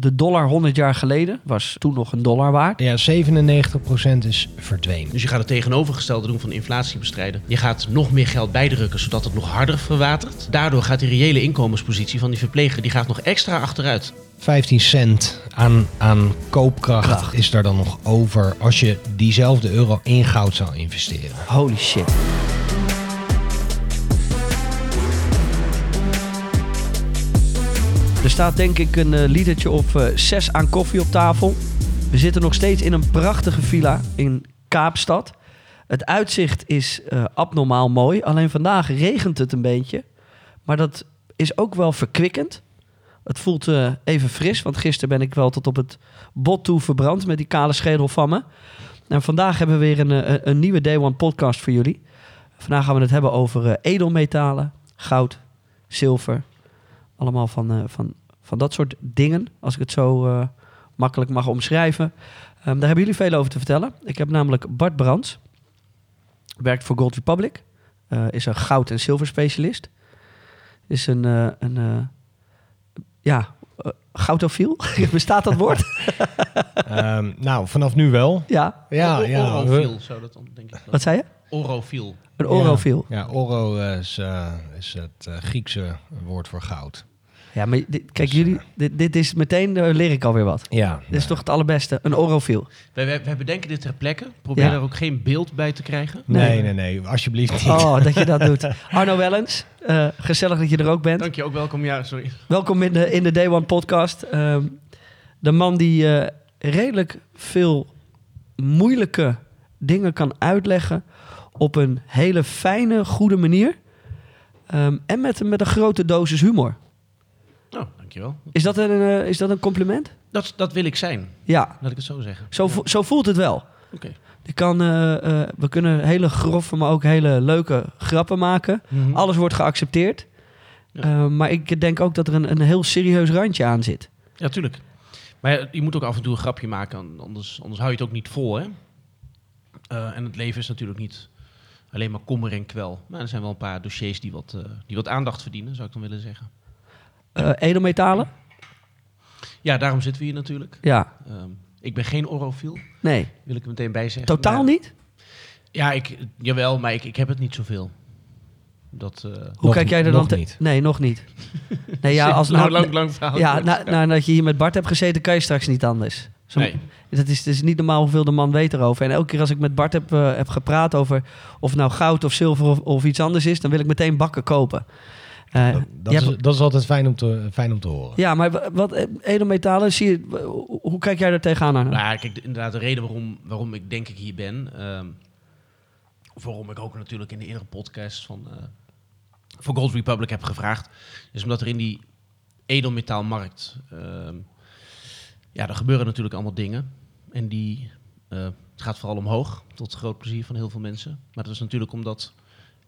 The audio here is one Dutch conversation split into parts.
de dollar 100 jaar geleden was toen nog een dollar waard. Ja, 97% is verdwenen. Dus je gaat het tegenovergestelde doen van inflatie bestrijden. Je gaat nog meer geld bijdrukken, zodat het nog harder verwatert. Daardoor gaat die reële inkomenspositie van die verpleger die gaat nog extra achteruit. 15 cent aan, aan koopkracht Kracht. is daar dan nog over als je diezelfde euro in goud zou investeren. Holy shit. Er staat denk ik een litertje of eh, zes aan koffie op tafel. We zitten nog steeds in een prachtige villa in Kaapstad. Het uitzicht is eh, abnormaal mooi. Alleen vandaag regent het een beetje. Maar dat is ook wel verkwikkend. Het voelt even fris, want gisteren ben ik wel tot op het bot toe verbrand met die kale schedel van me. En vandaag hebben we weer een, een nieuwe Day One podcast voor jullie. Vandaag gaan we het hebben over edelmetalen, goud, zilver. Allemaal van, eh, van, van dat soort dingen, als ik het zo eh, makkelijk mag omschrijven. Ehm, daar hebben jullie veel over te vertellen. Ik heb namelijk Bart Brands, werkt voor Gold Republic, eh, is een goud- en zilverspecialist. Is een, eh, een eh, ja, goudofiel, bestaat dat woord? Ehm, nou, vanaf nu wel. ja, Ja, ja. Orofiel zou dat dan, denk ik. wat zei je? Orofiel. Een orofiel. Ja, oro is, eh, is het eh, Griekse woord voor goud. Ja, maar dit, kijk, jullie, dit, dit is meteen, eh, leer ik alweer wat. Ja. Dit is toch het allerbeste, een orofiel. Wij, wij, wij bedenken dit ter plekke. Probeer Ja. daar ook geen beeld bij te krijgen. Nee, nee, nee, alsjeblieft niet. Oh, dat je dat doet. Arno Wellens, eh, gezellig dat je er ook bent. Dank je, ook welkom. Ja, sorry. Welkom in de, in de Day One podcast. Ehm, de man die eh, redelijk veel moeilijke dingen kan uitleggen op een hele fijne, goede manier. Ehm, en met, een- met een grote dosis humor. Nou, dankjewel. Is dat een, eh, is dat een compliment? Dat, dat wil ik zijn, Ja, laat ik het zo zeggen. zo, vo- zo voelt het wel. Oké. Kan, eh, eh, we kunnen hele grove, maar ook hele leuke grappen maken. Mhm. Alles wordt geaccepteerd. Ja. Maar ik denk ook dat er een, een heel serieus randje aan zit. Ja, tuurlijk. Maar je moet ook af en toe een grapje maken, anders, anders hou je het ook niet vol, hè? En het leven is natuurlijk niet alleen maar kommer en kwel. Maar er zijn wel een paar dossiers die wat, die wat aandacht verdienen, zou ik dan willen zeggen. Eh, edelmetalen? Ja, daarom zitten we hier natuurlijk. Ja, Ehm, ik ben geen orofiel, nee. wil ik er meteen bij zeggen. Totaal Maar- niet? Ja, ik, jawel, maar ik, ik heb het niet zoveel. Dat, eh, Hoe Nog- kijk jij er nog dan te- niet. Nee, nog niet. Nee, ja, als nou, nou, lang, lang verhaal. ja, na, nadat je hier met Bart hebt gezeten, kan je straks niet anders. Zo, Nee. Het is, het is niet normaal hoeveel de man weet erover. En elke keer als ik met Bart heb, eh, heb gepraat over of nou goud of zilver of, of iets anders is, dan wil ik meteen bakken kopen. Eh, Dat, is, hebt- dat is altijd fijn om te, fijn om te horen. ja, maar wa- wat eh, edelmetalen, zie je, hoe- kijk jij er tegenaan? Arno? Nou, ja, kijk, de- inderdaad, de reden waarom, waarom ik denk ik hier ben, ehm, waarom ik ook natuurlijk in de eerdere podcast van eh, voor Gold Republic heb gevraagd, is omdat er in die edelmetaalmarkt, ehm, ja, er gebeuren natuurlijk allemaal dingen en die, eh, het gaat vooral omhoog, tot groot plezier van heel veel mensen. Maar dat is natuurlijk omdat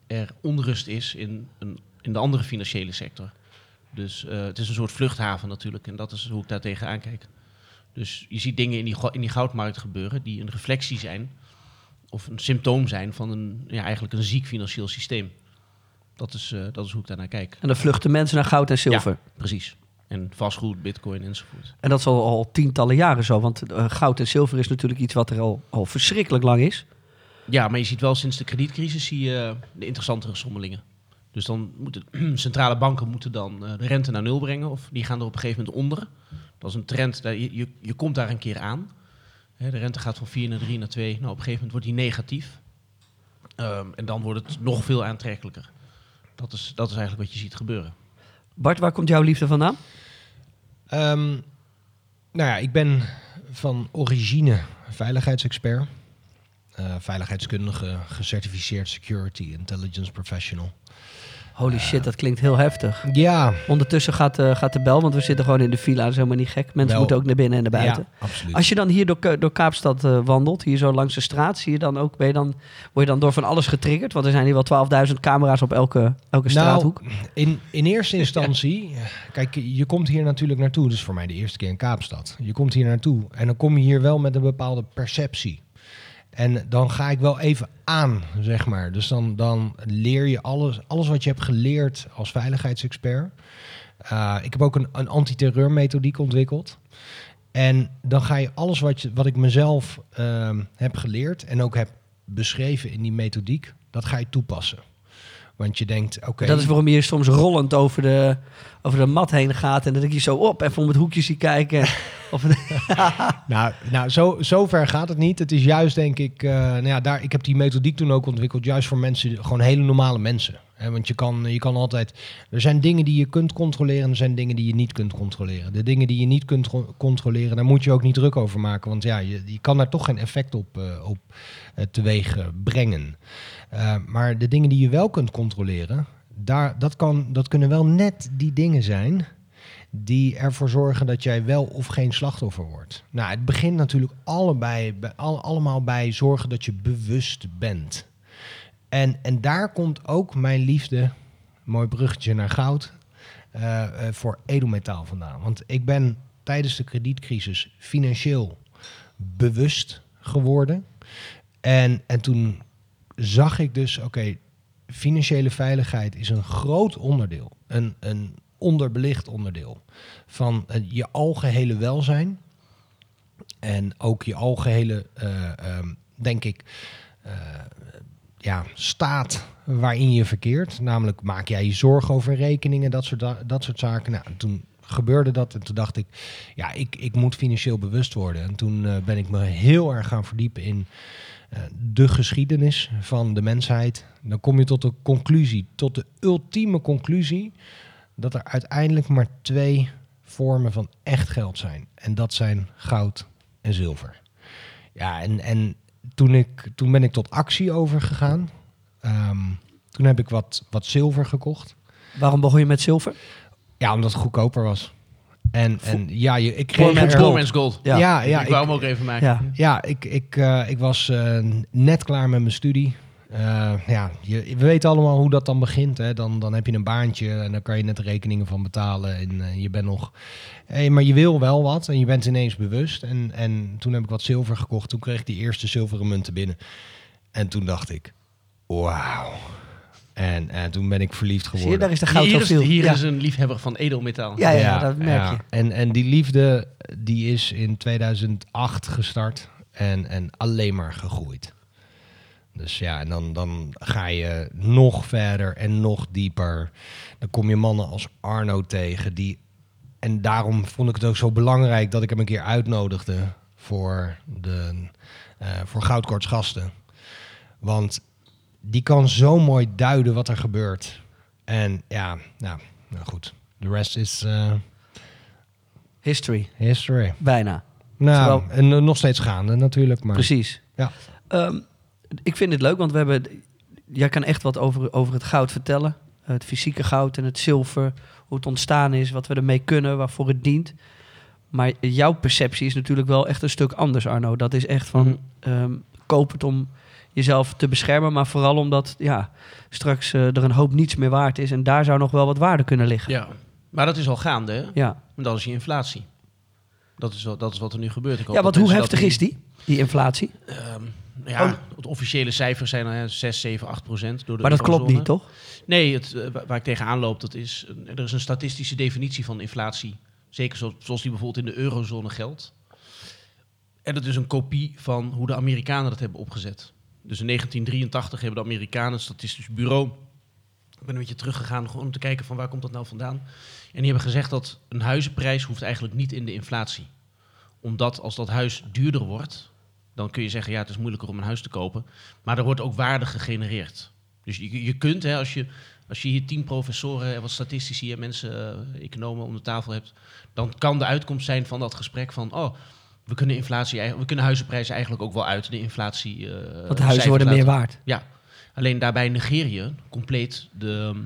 er onrust is in, een, in de andere financiële sector. Dus eh, het is een soort vluchthaven natuurlijk en dat is hoe ik daar tegenaan kijk. Dus je ziet dingen in die, in die goudmarkt gebeuren die een reflectie zijn of een symptoom zijn van een, ja, eigenlijk een ziek financieel systeem. Dat is, eh, dat is hoe ik daarnaar kijk. En dan vluchten mensen naar goud en zilver. Precies. En vastgoed, bitcoin enzovoort. En dat is al, al tientallen jaren zo. Want eh, goud en zilver is natuurlijk iets wat er al, al verschrikkelijk lang is. Ja, maar je ziet wel sinds de kredietcrisis zie je de interessantere sommelingen. Dus dan moeten centrale banken moeten dan eh, de rente naar nul brengen. Of die gaan er op een gegeven moment onder. Dat is een trend. daar- Je, je, je komt daar een keer aan. Hè, de rente gaat van 4 naar 3 naar 2. Nou, op een gegeven moment wordt die negatief. Ehm, en dan wordt het nog veel aantrekkelijker. Dat is, dat is eigenlijk wat je ziet gebeuren. Bart, waar komt jouw liefde vandaan? Ehm, nou ja, ik ben van origine veiligheidsexpert. Eh, veiligheidskundige, gecertificeerd security intelligence professional. Holy shit, dat klinkt heel heftig. Ja, Ondertussen gaat, eh, gaat de bel, want we zitten gewoon in de villa. Dat is helemaal niet gek. Mensen Wel. moeten ook naar binnen en naar buiten. ja absoluut. Als je dan hier door, door Kaapstad eh, wandelt, hier zo langs de straat, zie je dan ook, ben je dan, word je dan door van alles getriggerd? Want er zijn hier wel 12.000 camera's op elke, elke straathoek. Nou, in, in eerste instantie, kijk, je komt hier natuurlijk naartoe. Dus voor mij de eerste keer in Kaapstad. Je komt hier naartoe en dan kom je hier wel met een bepaalde perceptie. En dan ga ik wel even aan, zeg maar. Dus dan, dan leer je alles, alles wat je hebt geleerd als veiligheidsexpert. Uh, ik heb ook een, een antiterreurmethodiek ontwikkeld. En dan ga je alles wat, je, wat ik mezelf ehm, heb geleerd en ook heb beschreven in die methodiek, dat ga je toepassen. Want je denkt, oké. Dat is waarom je soms rollend over de, over de mat heen gaat. En dat ik je zo op, even om het hoekje zie kijken. of, Nou, nou zo, zo ver gaat het niet. Het is juist, denk ik, eh, nou ja, daar, ik heb die methodiek toen ook ontwikkeld, juist voor mensen, gewoon hele normale mensen. Want je kan, je kan altijd, er zijn dingen die je kunt controleren en er zijn dingen die je niet kunt controleren. De dingen die je niet kunt ro- controleren, daar moet je ook niet druk over maken, want ja, je, je kan daar toch geen effect op, eh, op eh, teweeg brengen. Eh, maar de dingen die je wel kunt controleren, daar, dat, kan, dat kunnen wel net die dingen zijn die ervoor zorgen dat jij wel of geen slachtoffer wordt. Nou, het begint natuurlijk allebei, bij, al, allemaal bij zorgen dat je bewust bent. En, en daar komt ook mijn liefde, mooi bruggetje naar goud, eh, eh, voor edelmetaal vandaan. Want ik ben tijdens de kredietcrisis financieel bewust geworden. En, en toen zag ik dus, oké, financiële veiligheid is een groot onderdeel, een, een onderbelicht onderdeel van je algehele welzijn. En ook je algehele, eh, ehm, denk ik, eh, ja, staat waarin je verkeert. Namelijk maak jij je zorgen over rekeningen, dat soort, da- dat soort zaken. Nou, en toen gebeurde dat en toen dacht ik, ja, ik, ik moet financieel bewust worden. En toen eh, ben ik me heel erg gaan verdiepen in de geschiedenis van de mensheid. Dan kom je tot de conclusie, tot de ultieme conclusie, dat er uiteindelijk maar twee vormen van echt geld zijn. En dat zijn goud en zilver. Ja, en, en toen, ik, toen ben ik tot actie overgegaan. Ehm, toen heb ik wat, wat zilver gekocht. waarom begon je met zilver? Ja, omdat het goedkoper was. En, en ja, je, ik Poor kreeg er- poor man's gold. Ja. Ja, ja, ik wou ik- hem ook even maken. Ja. Ja, ik, ik, eh, ik was eh, net klaar met mijn studie. Eh, ja, je, we weten allemaal hoe dat dan begint. Hè. Dan, dan heb je een baantje en dan kan je net de rekeningen van betalen. En je bent nog. Hey, maar je wil wel wat en je bent ineens bewust. En, en toen heb ik wat zilver gekocht. Toen kreeg ik die eerste zilveren munten binnen. En toen dacht ik, wauw. En, en toen ben ik verliefd Zie je, geworden. daar is de goud Hier, al is, veel. hier ja. is een liefhebber van edelmetaal. Ja, ja, dat merk je. En, en die liefde die is in 2008 gestart en, en alleen maar gegroeid. Dus ja, en dan, dan ga je nog verder en nog dieper. Dan kom je mannen als Arno tegen. Die, en daarom vond ik het ook zo belangrijk dat ik hem een keer uitnodigde voor, de, eh voor Goudkorts gasten. Want die kan zo mooi duiden wat er gebeurt. En ja, nou, nou goed. De rest is eh, History, history. bijna. Nou, Terwijl- en eh, nog steeds gaande natuurlijk. Maar Precies. Ja. Ehm, ik vind het leuk, want we hebben... Jij kan echt wat over, over het goud vertellen. Het fysieke goud en het zilver. Hoe het ontstaan is, wat we ermee kunnen, waarvoor het dient. Maar jouw perceptie is natuurlijk wel echt een stuk anders, Arno. Dat is echt van... Mhm. ehm, koop het om jezelf te beschermen, maar vooral omdat ja, straks eh, er een hoop niets meer waard is. En daar zou nog wel wat waarde kunnen liggen. Ja. Maar dat is al gaande, hè? Ja, En dat is je inflatie. Dat is, wat, dat is wat er nu gebeurt. Ik hoop ja want hoe heftig is die, die inflatie? Ehm, ja, Oh. het officiële cijfers zijn dan 6, 7, 8 procent. Door de Maar dat klopt niet, toch? Nee, het, eh, wa- waar ik tegenaan loop, dat is, er is een statistische definitie van inflatie. Zeker zo- zoals die bijvoorbeeld in de eurozone geldt. En dat is een kopie van hoe de Amerikanen dat hebben opgezet. Dus in 1983 hebben de Amerikanen, het Statistisch Bureau, ik ben een beetje teruggegaan om te kijken van waar komt dat nou vandaan. En die hebben gezegd dat een huizenprijs hoeft eigenlijk niet in de inflatie. Omdat als dat huis duurder wordt, dan kun je zeggen, ja, het is moeilijker om een huis te kopen. Maar er wordt ook waarde gegenereerd. Dus je, je kunt, hè, als je, als je hier tien professoren en wat statistici en mensen, eh, economen om de tafel hebt, dan kan de uitkomst zijn van dat gesprek van, oh, we kunnen inflatie, we kunnen huizenprijzen eigenlijk ook wel uit de inflatie. eh, Want de huizen worden meer waard. Ja, alleen daarbij negeer je compleet de,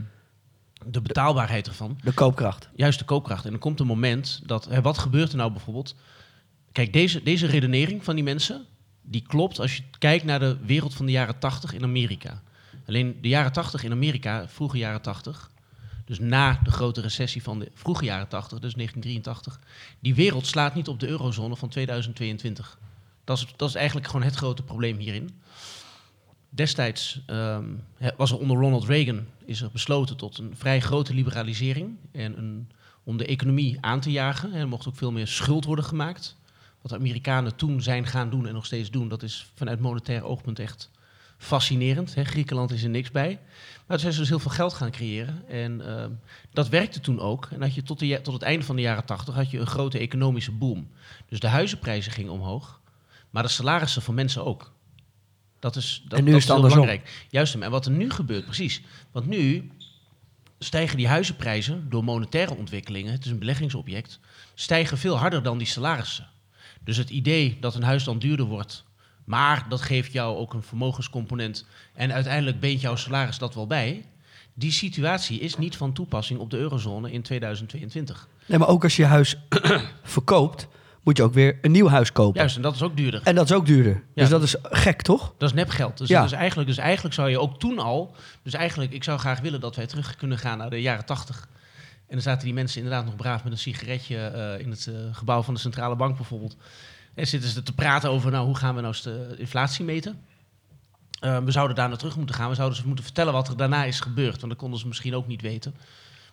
de betaalbaarheid ervan. De koopkracht. Juist de koopkracht. En er komt een moment dat, hè, wat gebeurt er nou bijvoorbeeld? Kijk, deze, deze redenering van die mensen, die klopt als je kijkt naar de wereld van de jaren 80 in Amerika. Alleen de jaren 80 in Amerika, vroege jaren 80, dus na de grote recessie van de vroege jaren 80, dus 1983, die wereld slaat niet op de eurozone van 2022. Dat is, dat is eigenlijk gewoon het grote probleem hierin. Destijds ehm, was er onder Ronald Reagan is er besloten tot een vrij grote liberalisering en een om de economie aan te jagen. Er mocht ook veel meer schuld worden gemaakt. Wat de Amerikanen toen zijn gaan doen en nog steeds doen, dat is vanuit monetair oogpunt echt fascinerend. Griekenland is er niks bij. Maar toen zijn ze dus heel veel geld gaan creëren. En ehm, dat werkte toen ook. En had je tot, de, tot het einde van de jaren tachtig had je een grote economische boom. Dus de huizenprijzen gingen omhoog. Maar de salarissen van mensen ook. Dat is, dat, En nu dat is het andersom. belangrijk. Juist. En wat er nu gebeurt, precies. Want nu stijgen die huizenprijzen door monetaire ontwikkelingen, het is een beleggingsobject, stijgen veel harder dan die salarissen. Dus het idee dat een huis dan duurder wordt, maar dat geeft jou ook een vermogenscomponent en uiteindelijk beent jouw salaris dat wel bij, die situatie is niet van toepassing op de eurozone in 2022. Nee, maar ook als je je huis verkoopt, moet je ook weer een nieuw huis kopen. Juist, en dat is ook duurder. En dat is ook duurder. Ja. Dus dat is gek, toch? Dat is nepgeld. Dus, Ja. dus, eigenlijk, dus eigenlijk zou je ook toen al... Dus eigenlijk, ik zou graag willen dat wij terug kunnen gaan naar de jaren tachtig. En dan zaten die mensen inderdaad nog braaf met een sigaretje eh, in het eh, gebouw van de centrale bank bijvoorbeeld. En zitten ze te praten over, nou, hoe gaan we nou de inflatie meten? Eh, we zouden daar naar terug moeten gaan. We zouden ze moeten vertellen wat er daarna is gebeurd. Want dat konden ze misschien ook niet weten.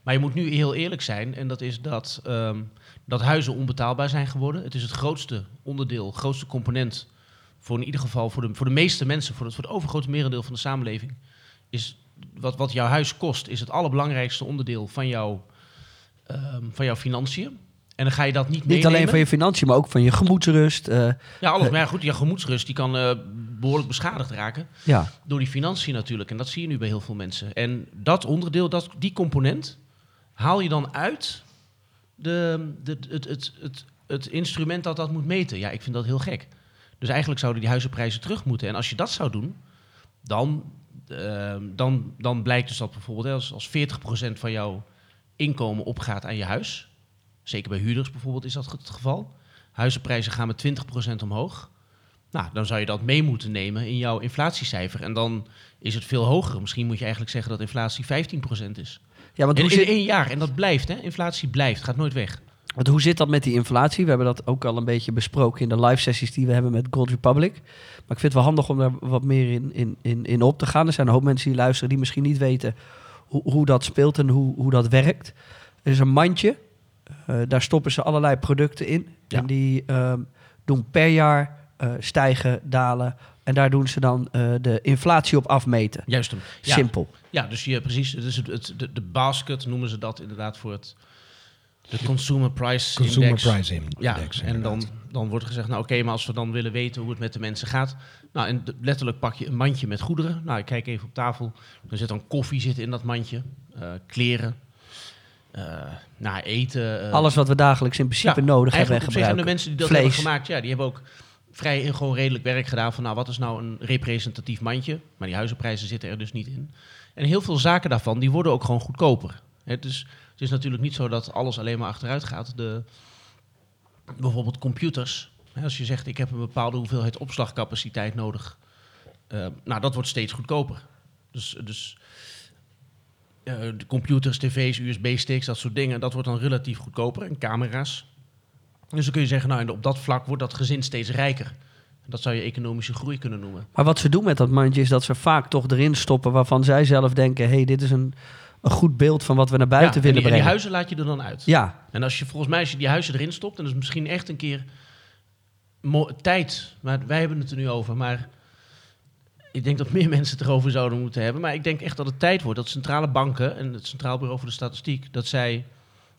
Maar je moet nu heel eerlijk zijn. En dat is dat, ehm, dat huizen onbetaalbaar zijn geworden. Het is het grootste onderdeel, grootste component voor in ieder geval voor de, voor de meeste mensen, voor het, voor het overgrote merendeel van de samenleving, is wat, wat jouw huis kost, is het allerbelangrijkste onderdeel van, ehm, van jouw financiën. En dan ga je dat niet Niet meenemen. alleen van je financiën, maar ook van je gemoedsrust. eh, Ja, alles. Maar ja, goed, je gemoedsrust die kan eh, behoorlijk beschadigd raken. ja. Door die financiën natuurlijk. En dat zie je nu bij heel veel mensen. En dat onderdeel, dat, die component, haal je dan uit de, de, het, het, het, het instrument dat dat moet meten. Ja, ik vind dat heel gek. Dus eigenlijk zouden die huizenprijzen terug moeten. En als je dat zou doen, dan, ehm, dan, dan blijkt dus dat bijvoorbeeld hè, als, als 40% van jouw inkomen opgaat aan je huis. Zeker bij huurders bijvoorbeeld is dat het geval. Huizenprijzen gaan met 20% omhoog. Nou, dan zou je dat mee moeten nemen in jouw inflatiecijfer. En dan is het veel hoger. Misschien moet je eigenlijk zeggen dat inflatie 15% is. ja, want In, hoe, in zit, één jaar. En dat blijft, hè? Inflatie blijft, gaat nooit weg. want hoe zit dat met die inflatie? We hebben dat ook al een beetje besproken in de live sessies die we hebben met Gold Republic. Maar ik vind het wel handig om daar wat meer in, in, in, in op te gaan. Er zijn een hoop mensen die luisteren die misschien niet weten hoe, hoe dat speelt en hoe, hoe dat werkt. Er is een mandje. Eh, daar stoppen ze allerlei producten in. Ja. En die ehm, doen per jaar eh, stijgen, dalen. En daar doen ze dan eh, de inflatie op afmeten. Juist hem. Ja, Simpel. ja dus je, precies. Dus het, het, de, de basket noemen ze dat inderdaad voor het de Consumer Price Consumer Index. Price Index. Ja, en dan, dan wordt er gezegd, nou oké, maar als we dan willen weten hoe het met de mensen gaat. Nou, en letterlijk pak je een mandje met goederen. Nou, ik kijk even op tafel. Er zit dan koffie zit in dat mandje, eh, kleren, eh nou, eten. eh, Alles wat we dagelijks in principe ja, nodig hebben en eigenlijk op zich. En de gebruiken. mensen die dat Vlees. hebben gemaakt, ja, die hebben ook vrij en gewoon redelijk werk gedaan van, nou, wat is nou een representatief mandje? Maar die huizenprijzen zitten er dus niet in. En heel veel zaken daarvan, die worden ook gewoon goedkoper. Hè, dus het is natuurlijk niet zo dat alles alleen maar achteruit gaat. De, bijvoorbeeld computers. Als je zegt, ik heb een bepaalde hoeveelheid opslagcapaciteit nodig. eh, nou, dat wordt steeds goedkoper. Dus, dus de computers, tv's, USB-sticks, dat soort dingen, dat wordt dan relatief goedkoper. En camera's. Dus dan kun je zeggen, nou, op dat vlak wordt dat gezin steeds rijker. Dat zou je economische groei kunnen noemen. Maar wat ze doen met dat mandje is dat ze vaak toch erin stoppen waarvan zij zelf denken: hé, hey, dit is een, een goed beeld van wat we naar buiten Ja, en willen die, en die brengen. huizen laat je er dan uit. Ja, En als je volgens mij, als je die huizen erin stopt, en dat is misschien echt een keer tijd, maar wij hebben het er nu over, maar ik denk dat meer mensen het erover zouden moeten hebben. Maar ik denk echt dat het tijd wordt dat centrale banken en het Centraal Bureau voor de Statistiek, dat zij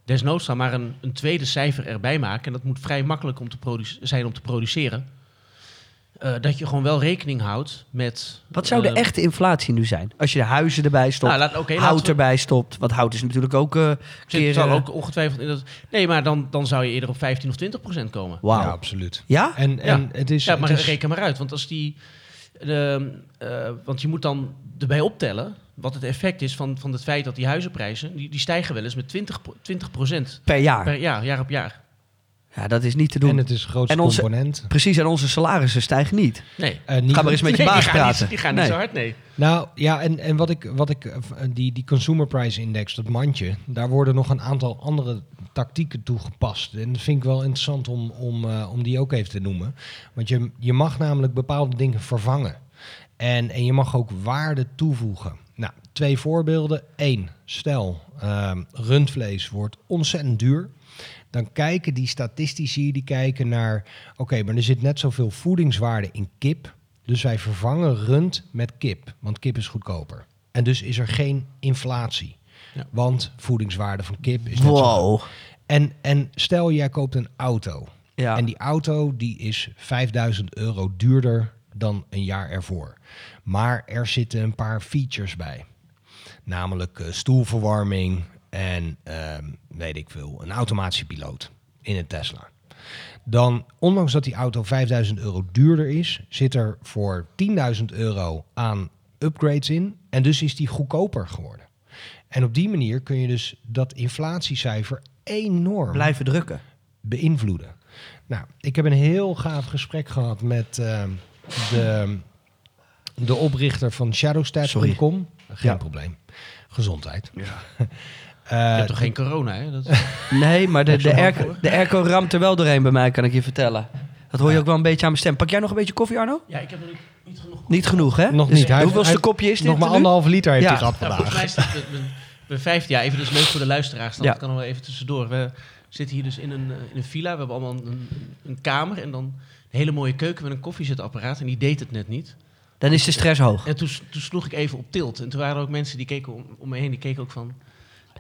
desnoods dan maar een, een tweede cijfer erbij maken. En dat moet vrij makkelijk om te zijn om te produceren. Eh, dat je gewoon wel rekening houdt met... wat zou de eh, echte inflatie nu zijn? Als je de huizen erbij stopt, nou, laat, hout we- erbij stopt. Want hout is natuurlijk ook eh Zit, keer... zal eh, ook ongetwijfeld in dat... Nee, maar dan, dan zou je eerder op 15 of 20 procent komen. Wauw. Ja, Ja? absoluut. Ja? En, en het is... Ja, maar het is- reken maar uit. Want als die. Eh, want je moet dan erbij optellen. wat het effect is van, van het feit dat die huizenprijzen. die, die stijgen wel eens met 20, pro- 20 Per jaar. per jaar, jaar op jaar. Ja, dat is niet te doen. En het is het grootste En onze- component. Precies, en onze salarissen stijgen niet. Nee. Eh, niet- Ga maar eens met je Nee, baas die gaan praten. Niet, die gaan niet zo hard, nee. Nou ja, en, en wat ik, wat ik, eh, die, die Consumer Price Index, dat mandje, daar worden nog een aantal andere tactieken toegepast. En dat vind ik wel interessant om, om, eh, om die ook even te noemen. Want je, je mag namelijk bepaalde dingen vervangen. En, en je mag ook waarde toevoegen. Nou, twee voorbeelden. Eén, stel, ehm, rundvlees wordt ontzettend duur. Dan kijken die statistici die kijken naar... oké, maar er zit net zoveel voedingswaarde in kip. Dus wij vervangen rund met kip, want kip is goedkoper. En dus is er geen inflatie. Ja. Want voedingswaarde van kip is net zo hoog. Wow. En, en stel, jij koopt een auto. Ja. En die auto die is 5000 euro duurder dan een jaar ervoor. Maar er zitten een paar features bij. Namelijk eh, stoelverwarming en ehm, weet ik veel, een automatische piloot in een Tesla. Dan, ondanks dat die auto 5000 euro duurder is, zit er voor 10.000 euro aan upgrades in. En dus is die goedkoper geworden. En op die manier kun je dus dat inflatiecijfer enorm Blijven drukken. beïnvloeden. Nou, ik heb een heel gaaf gesprek gehad met ehm, de, de oprichter van Shadowstats.com. Geen Ja. probleem. Gezondheid. Je Eh, hebt toch geen corona, hè? Dat, Nee, maar de, de, airco, voor. de airco ramt er wel doorheen bij mij, kan ik je vertellen. Dat hoor je ook wel een beetje aan mijn stem. Pak jij nog een beetje koffie, Arno? ja, ik heb nog niet, niet genoeg. Niet genoeg, hè? Nog Dus niet. Hij- Hoeveelste hij- kopje is dit nog maar nu? anderhalve liter heeft Ja. hij gehad Nou, vandaag. volgens mij is het mijn, mijn vijfde jaar. Even dus leuk voor de luisteraars. Dan Ja. Dat kan wel even tussendoor. We zitten hier dus in een, eh, in een villa. We hebben allemaal een, een kamer en dan een hele mooie keuken met een koffiezetapparaat. En die deed het net niet. Dan is de stress hoog. En toen, toen sloeg ik even op tilt. En toen waren er ook mensen die keken om, om me heen. Die keken ook van,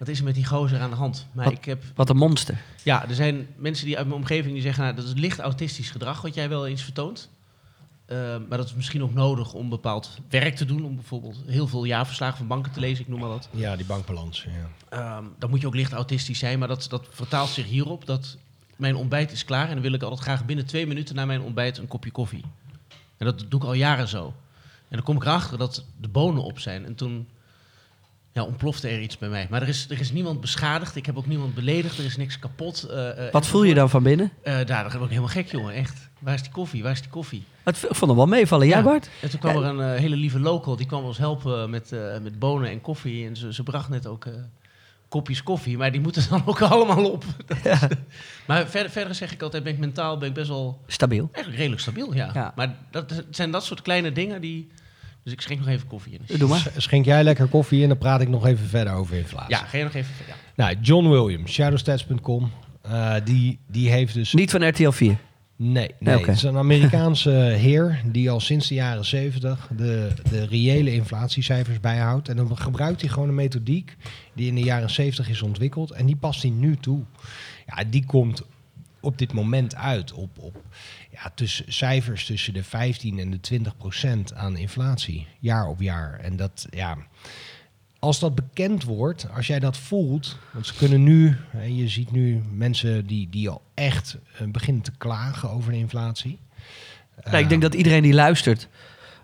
wat is er met die gozer aan de hand? Maar Wat? ik heb, Wat een monster. ja, er zijn mensen die uit mijn omgeving die zeggen... Nou, dat is licht autistisch gedrag wat jij wel eens vertoont. Eh, maar dat is misschien ook nodig om bepaald werk te doen. Om bijvoorbeeld heel veel jaarverslagen van banken te lezen, ik noem maar wat. Ja, die bankbalans. Ja. Ehm, dan moet je ook licht autistisch zijn. Maar dat, dat vertaalt zich hierop dat mijn ontbijt is klaar. En dan wil ik altijd graag binnen twee minuten na mijn ontbijt een kopje koffie. En dat doe ik al jaren zo. En dan kom ik erachter dat de bonen op zijn. En toen ja, ontplofte er iets bij mij. Maar er is, er is niemand beschadigd. Ik heb ook niemand beledigd. Er is niks kapot. eh, eh, Wat voel je dan van binnen? eh, daar, word ik helemaal gek, jongen. Echt. Waar is die koffie? Waar is die koffie? Het, vond hem wel meevallen. Ja. Bart? En toen kwam er een hele lieve local. Die kwam ons helpen met, met bonen en koffie. En ze, ze bracht net ook kopjes koffie. Maar die moeten dan ook allemaal op. Dat is- maar verder, verder zeg ik altijd, ben ik mentaal ben ik best wel Stabiel. eigenlijk redelijk stabiel. Ja. Ja. Maar dat zijn dat soort kleine dingen die... Dus ik schenk nog even koffie in. Doe maar. Schenk jij lekker koffie in, dan praat ik nog even verder over inflatie. Ja, ga je nog even... Ja. Nou, John Williams, shadowstats.com. eh, die, die heeft dus Niet van RTL 4. Nee, nee. Het is een Amerikaanse heer die al sinds de jaren 70 de, de reële inflatiecijfers bijhoudt. En dan gebruikt hij gewoon een methodiek die in de jaren 70 is ontwikkeld. En die past hij nu toe. Ja, die komt op dit moment uit op, op ja, tussen, cijfers tussen de 15 en de 20 procent aan inflatie, jaar op jaar. En dat, ja, als dat bekend wordt, als jij dat voelt, want ze kunnen nu, hè, je ziet nu mensen die, die al echt eh, beginnen te klagen over de inflatie. Nou, ik denk dat iedereen die luistert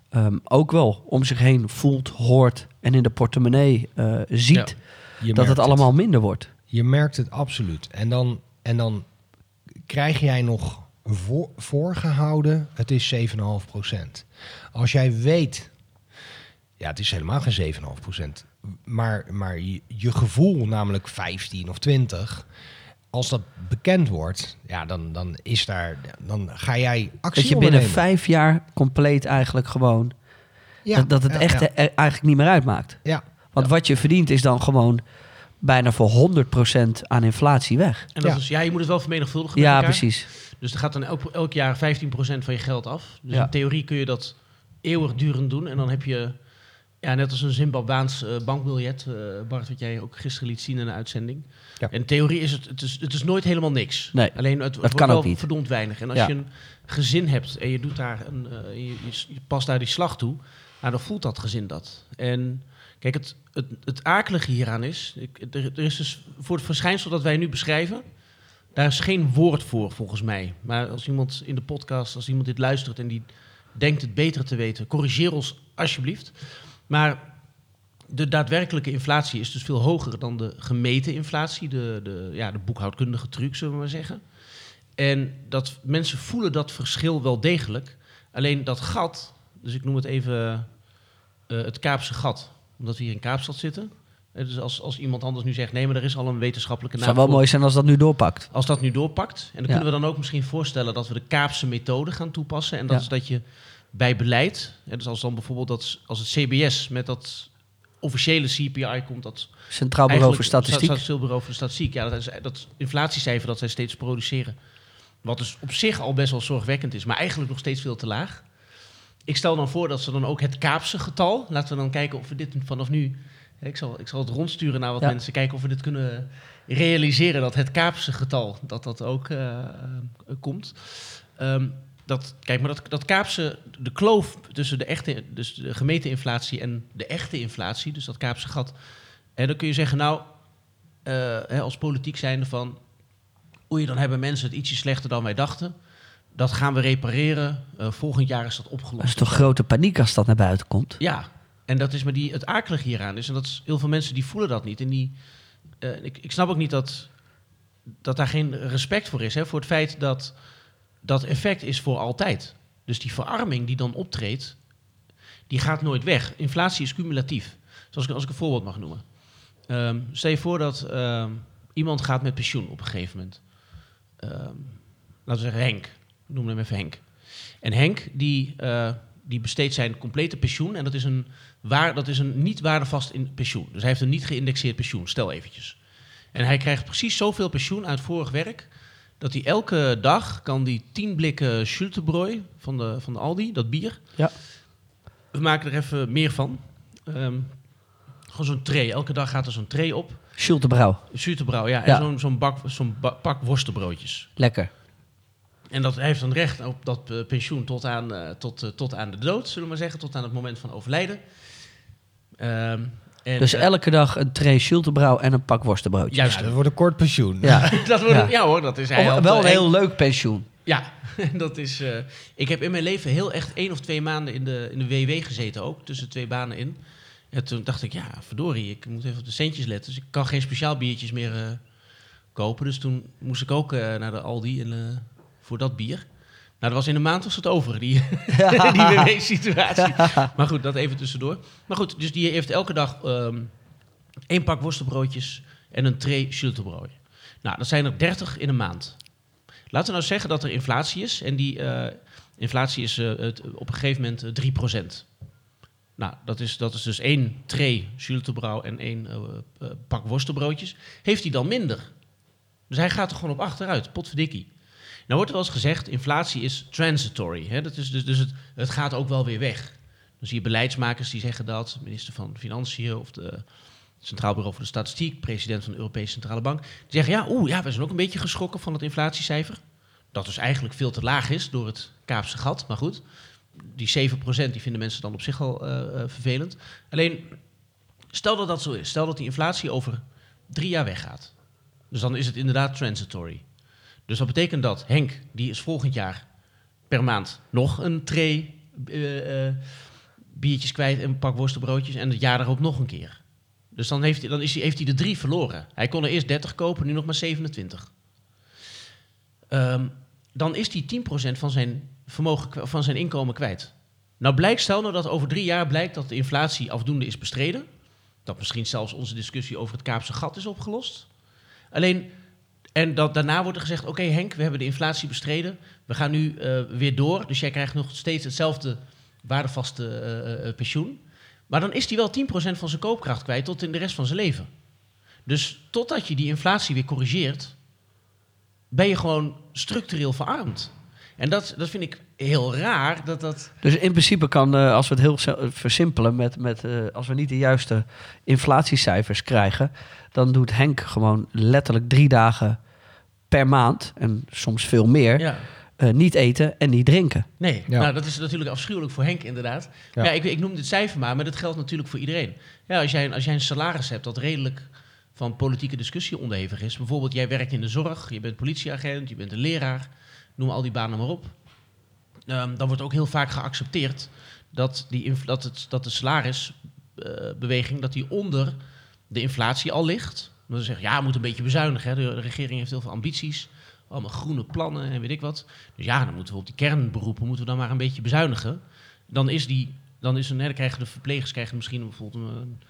ehm, ook wel om zich heen voelt, hoort en in de portemonnee eh, ziet Ja. Dat het allemaal minder wordt. Je merkt het absoluut. En dan, en dan krijg jij nog voor, voorgehouden, het is 7,5 procent. Als jij weet, ja, het is helemaal geen 7,5 procent. Maar, maar je, je gevoel, namelijk 15 of 20, als dat bekend wordt, ja, dan, dan is daar, dan ga jij actie Dat je binnen ondernemen. vijf jaar compleet eigenlijk gewoon... Ja, dat, dat het ja, echt ja. er eigenlijk niet meer uitmaakt. Ja, Want wat je verdient is dan gewoon bijna voor 100% aan inflatie weg. En dat Ja. is, ja, je moet het wel vermenigvuldigen met Ja, elkaar. precies. Dus er gaat dan elk, elk jaar 15% van je geld af. Dus Ja. in theorie kun je dat eeuwigdurend doen. En dan heb je, ja, net als een Zimbabwaans eh, bankbiljet, eh, Bart, wat jij ook gisteren liet zien in een uitzending. Ja. In theorie is het, het is, het is nooit helemaal niks. Nee, Alleen het, het wordt kan wel ook niet. verdomd weinig. En als Ja. je een gezin hebt en je doet daar een, eh, je, je, je past daar die slag toe, nou, dan voelt dat gezin dat. En kijk, het, het, het akelige hieraan is, ik, er, er is dus voor het verschijnsel dat wij nu beschrijven, daar is geen woord voor, volgens mij. Maar als iemand in de podcast, als iemand dit luistert en die denkt het beter te weten, corrigeer ons alsjeblieft. Maar de daadwerkelijke inflatie is dus veel hoger dan de gemeten inflatie, de, de, ja, de boekhoudkundige truc, zullen we maar zeggen. En dat mensen voelen dat verschil wel degelijk. Alleen dat gat, dus ik noem het even eh, het Kaapse gat, omdat we hier in Kaapstad zitten. Eh, dus als, als iemand anders nu zegt, nee, maar er is al een wetenschappelijke Het naam zou wel mooi zijn als dat nu doorpakt. Als dat nu doorpakt. En dan Ja. kunnen we dan ook misschien voorstellen dat we de Kaapse methode gaan toepassen. En dat Ja. is dat je bij beleid, hè, dus als dan bijvoorbeeld dat, als het CBS met dat officiële CPI komt dat Centraal Bureau voor Statistiek. Centraal Bureau voor Statistiek. Ja, dat is dat inflatiecijfer dat zij steeds produceren. Wat dus op zich al best wel zorgwekkend is, maar eigenlijk nog steeds veel te laag. Ik stel dan voor dat ze dan ook het Kaapse getal. Laten we dan kijken of we dit vanaf nu. Ik zal, ik zal het rondsturen naar wat Ja. mensen. Kijken of we dit kunnen realiseren. Dat het Kaapse getal dat dat ook eh, eh, komt. Ehm, dat, kijk, maar dat, dat Kaapse, de kloof tussen de, echte, dus de gemeten inflatie en de echte inflatie, dus dat Kaapse gat. En dan kun je zeggen, nou, eh, hè, als politiek zijnde van, oei, dan hebben mensen het ietsje slechter dan wij dachten. Dat gaan we repareren. Volgend jaar is dat opgelost. Dat is toch grote paniek als dat naar buiten komt? Ja, en dat is maar die, het akelige hieraan is. En dat is, heel veel mensen die voelen dat niet. En die, eh, ik, ik snap ook niet dat, dat daar geen respect voor is. Hè, voor het feit dat dat effect is voor altijd. Dus die verarming die dan optreedt, die gaat nooit weg. Inflatie is cumulatief. Zoals ik, als ik een voorbeeld mag noemen. Ehm, stel je voor dat ehm, iemand gaat met pensioen op een gegeven moment. Ehm, laten we zeggen Henk. Noem hem even Henk. En Henk die, eh, die besteedt zijn complete pensioen. En dat is een, waar, dat is een niet waardevast in pensioen. Dus hij heeft een niet geïndexeerd pensioen. Stel eventjes. En hij krijgt precies zoveel pensioen uit vorig werk. Dat hij elke dag kan die tien blikken Schultebrooi van de, van de Aldi, dat bier. Ja. We maken er even meer van. Ehm, gewoon zo'n tray. Elke dag gaat er zo'n tray op. Schultebrouw. Schultebrouw, ja. En Ja. zo'n zo'n bak, zo'n pak worstenbroodjes. Lekker. En dat hij heeft dan recht op dat eh, pensioen tot aan, eh, tot, eh, tot aan de dood, zullen we maar zeggen. Tot aan het moment van overlijden. Ehm, en, Dus elke dag een tray Schultebrouw en een pak worstenbroodjes. Juist. Ja, dat wordt een kort pensioen. Ja. dat wordt, Ja. ja. hoor, dat is had, wel een heel leuk pensioen. Ja, dat is. eh, ik heb in mijn leven heel echt één of twee maanden in de, in de WW gezeten ook, tussen twee banen in. En toen dacht ik, ja, verdorie, ik moet even op de centjes letten. Dus ik kan geen speciaal biertjes meer eh, kopen. Dus toen moest ik ook eh, naar de Aldi en, eh, voor dat bier. Nou, dat was in een maand was het over, die, die WW-situatie. Maar goed, dat even tussendoor. Maar goed, dus die heeft elke dag ehm één pak worstenbroodjes en een tray schultebrood. Nou, dat zijn er 30 in een maand. Laten we nou zeggen dat er inflatie is. En die eh, inflatie is eh, het, op een gegeven moment eh, 3%. Nou, dat is, dat is dus één tray Schultebrouw en één eh, eh, pak worstenbroodjes. Heeft hij dan minder? Dus hij gaat er gewoon op achteruit, potverdikkie. Nou wordt er wel eens gezegd, inflatie is transitory. Hè? Dat is dus, dus het, het gaat ook wel weer weg. Dan zie je beleidsmakers die zeggen dat, minister van Financiën of de Centraal Bureau voor de Statistiek, president van de Europese Centrale Bank, die zeggen ja, oeh, ja, we zijn ook een beetje geschrokken van het inflatiecijfer. Dat dus eigenlijk veel te laag is door het Kaapse gat, maar goed. Die 7% die vinden mensen dan op zich al eh, eh, vervelend. Alleen, stel dat dat zo is. Stel dat die inflatie over drie jaar weggaat. Dus dan is het inderdaad transitory. Dus dat betekent dat Henk, die is volgend jaar per maand nog een tray eh, eh, biertjes kwijt en een pak worstenbroodjes. En het jaar daarop nog een keer. Dus dan, heeft hij, dan is hij, heeft hij de drie verloren. Hij kon er eerst 30 kopen, nu nog maar 27. Ehm, dan is hij 10% van zijn, vermogen, van zijn inkomen kwijt. Nou blijkt, stel nou dat over drie jaar blijkt dat de inflatie afdoende is bestreden. Dat misschien zelfs onze discussie over het Kaapse gat is opgelost. Alleen, en dat, daarna wordt er gezegd, oké Henk, we hebben de inflatie bestreden. We gaan nu eh, weer door, dus jij krijgt nog steeds hetzelfde waardevaste eh, eh, pensioen. Maar dan is hij wel 10% van zijn koopkracht kwijt tot in de rest van zijn leven. Dus totdat je die inflatie weer corrigeert, ben je gewoon structureel verarmd. En dat, dat vind ik heel raar. Dat dat, Dus in principe kan, als we het heel versimpelen, met, met, als we niet de juiste inflatiecijfers krijgen, dan doet Henk gewoon letterlijk drie dagen per maand, en soms veel meer, ja. eh, niet eten en niet drinken. Nee, Ja. nou, dat is natuurlijk afschuwelijk voor Henk inderdaad. Ja. Ja. ik, ik noem dit cijfer maar, maar dat geldt natuurlijk voor iedereen. Ja, als, jij, een- als jij een salaris hebt dat redelijk van politieke discussie onderhevig is. Bijvoorbeeld, jij werkt in de zorg, je bent politieagent, je bent een leraar. Noem al die banen maar op. Ehm, dan wordt ook heel vaak geaccepteerd dat, die, dat, het, dat de salarisbeweging dat die onder de inflatie al ligt. Dan zeggen ja, we moeten een beetje bezuinigen. Hè. De, de regering heeft heel veel ambities. Allemaal groene plannen en weet ik wat. Dus ja, dan moeten we op die kernberoepen moeten we dan maar een beetje bezuinigen. Dan is die, dan is een, hè, dan krijgen de verplegers krijgen misschien bijvoorbeeld een,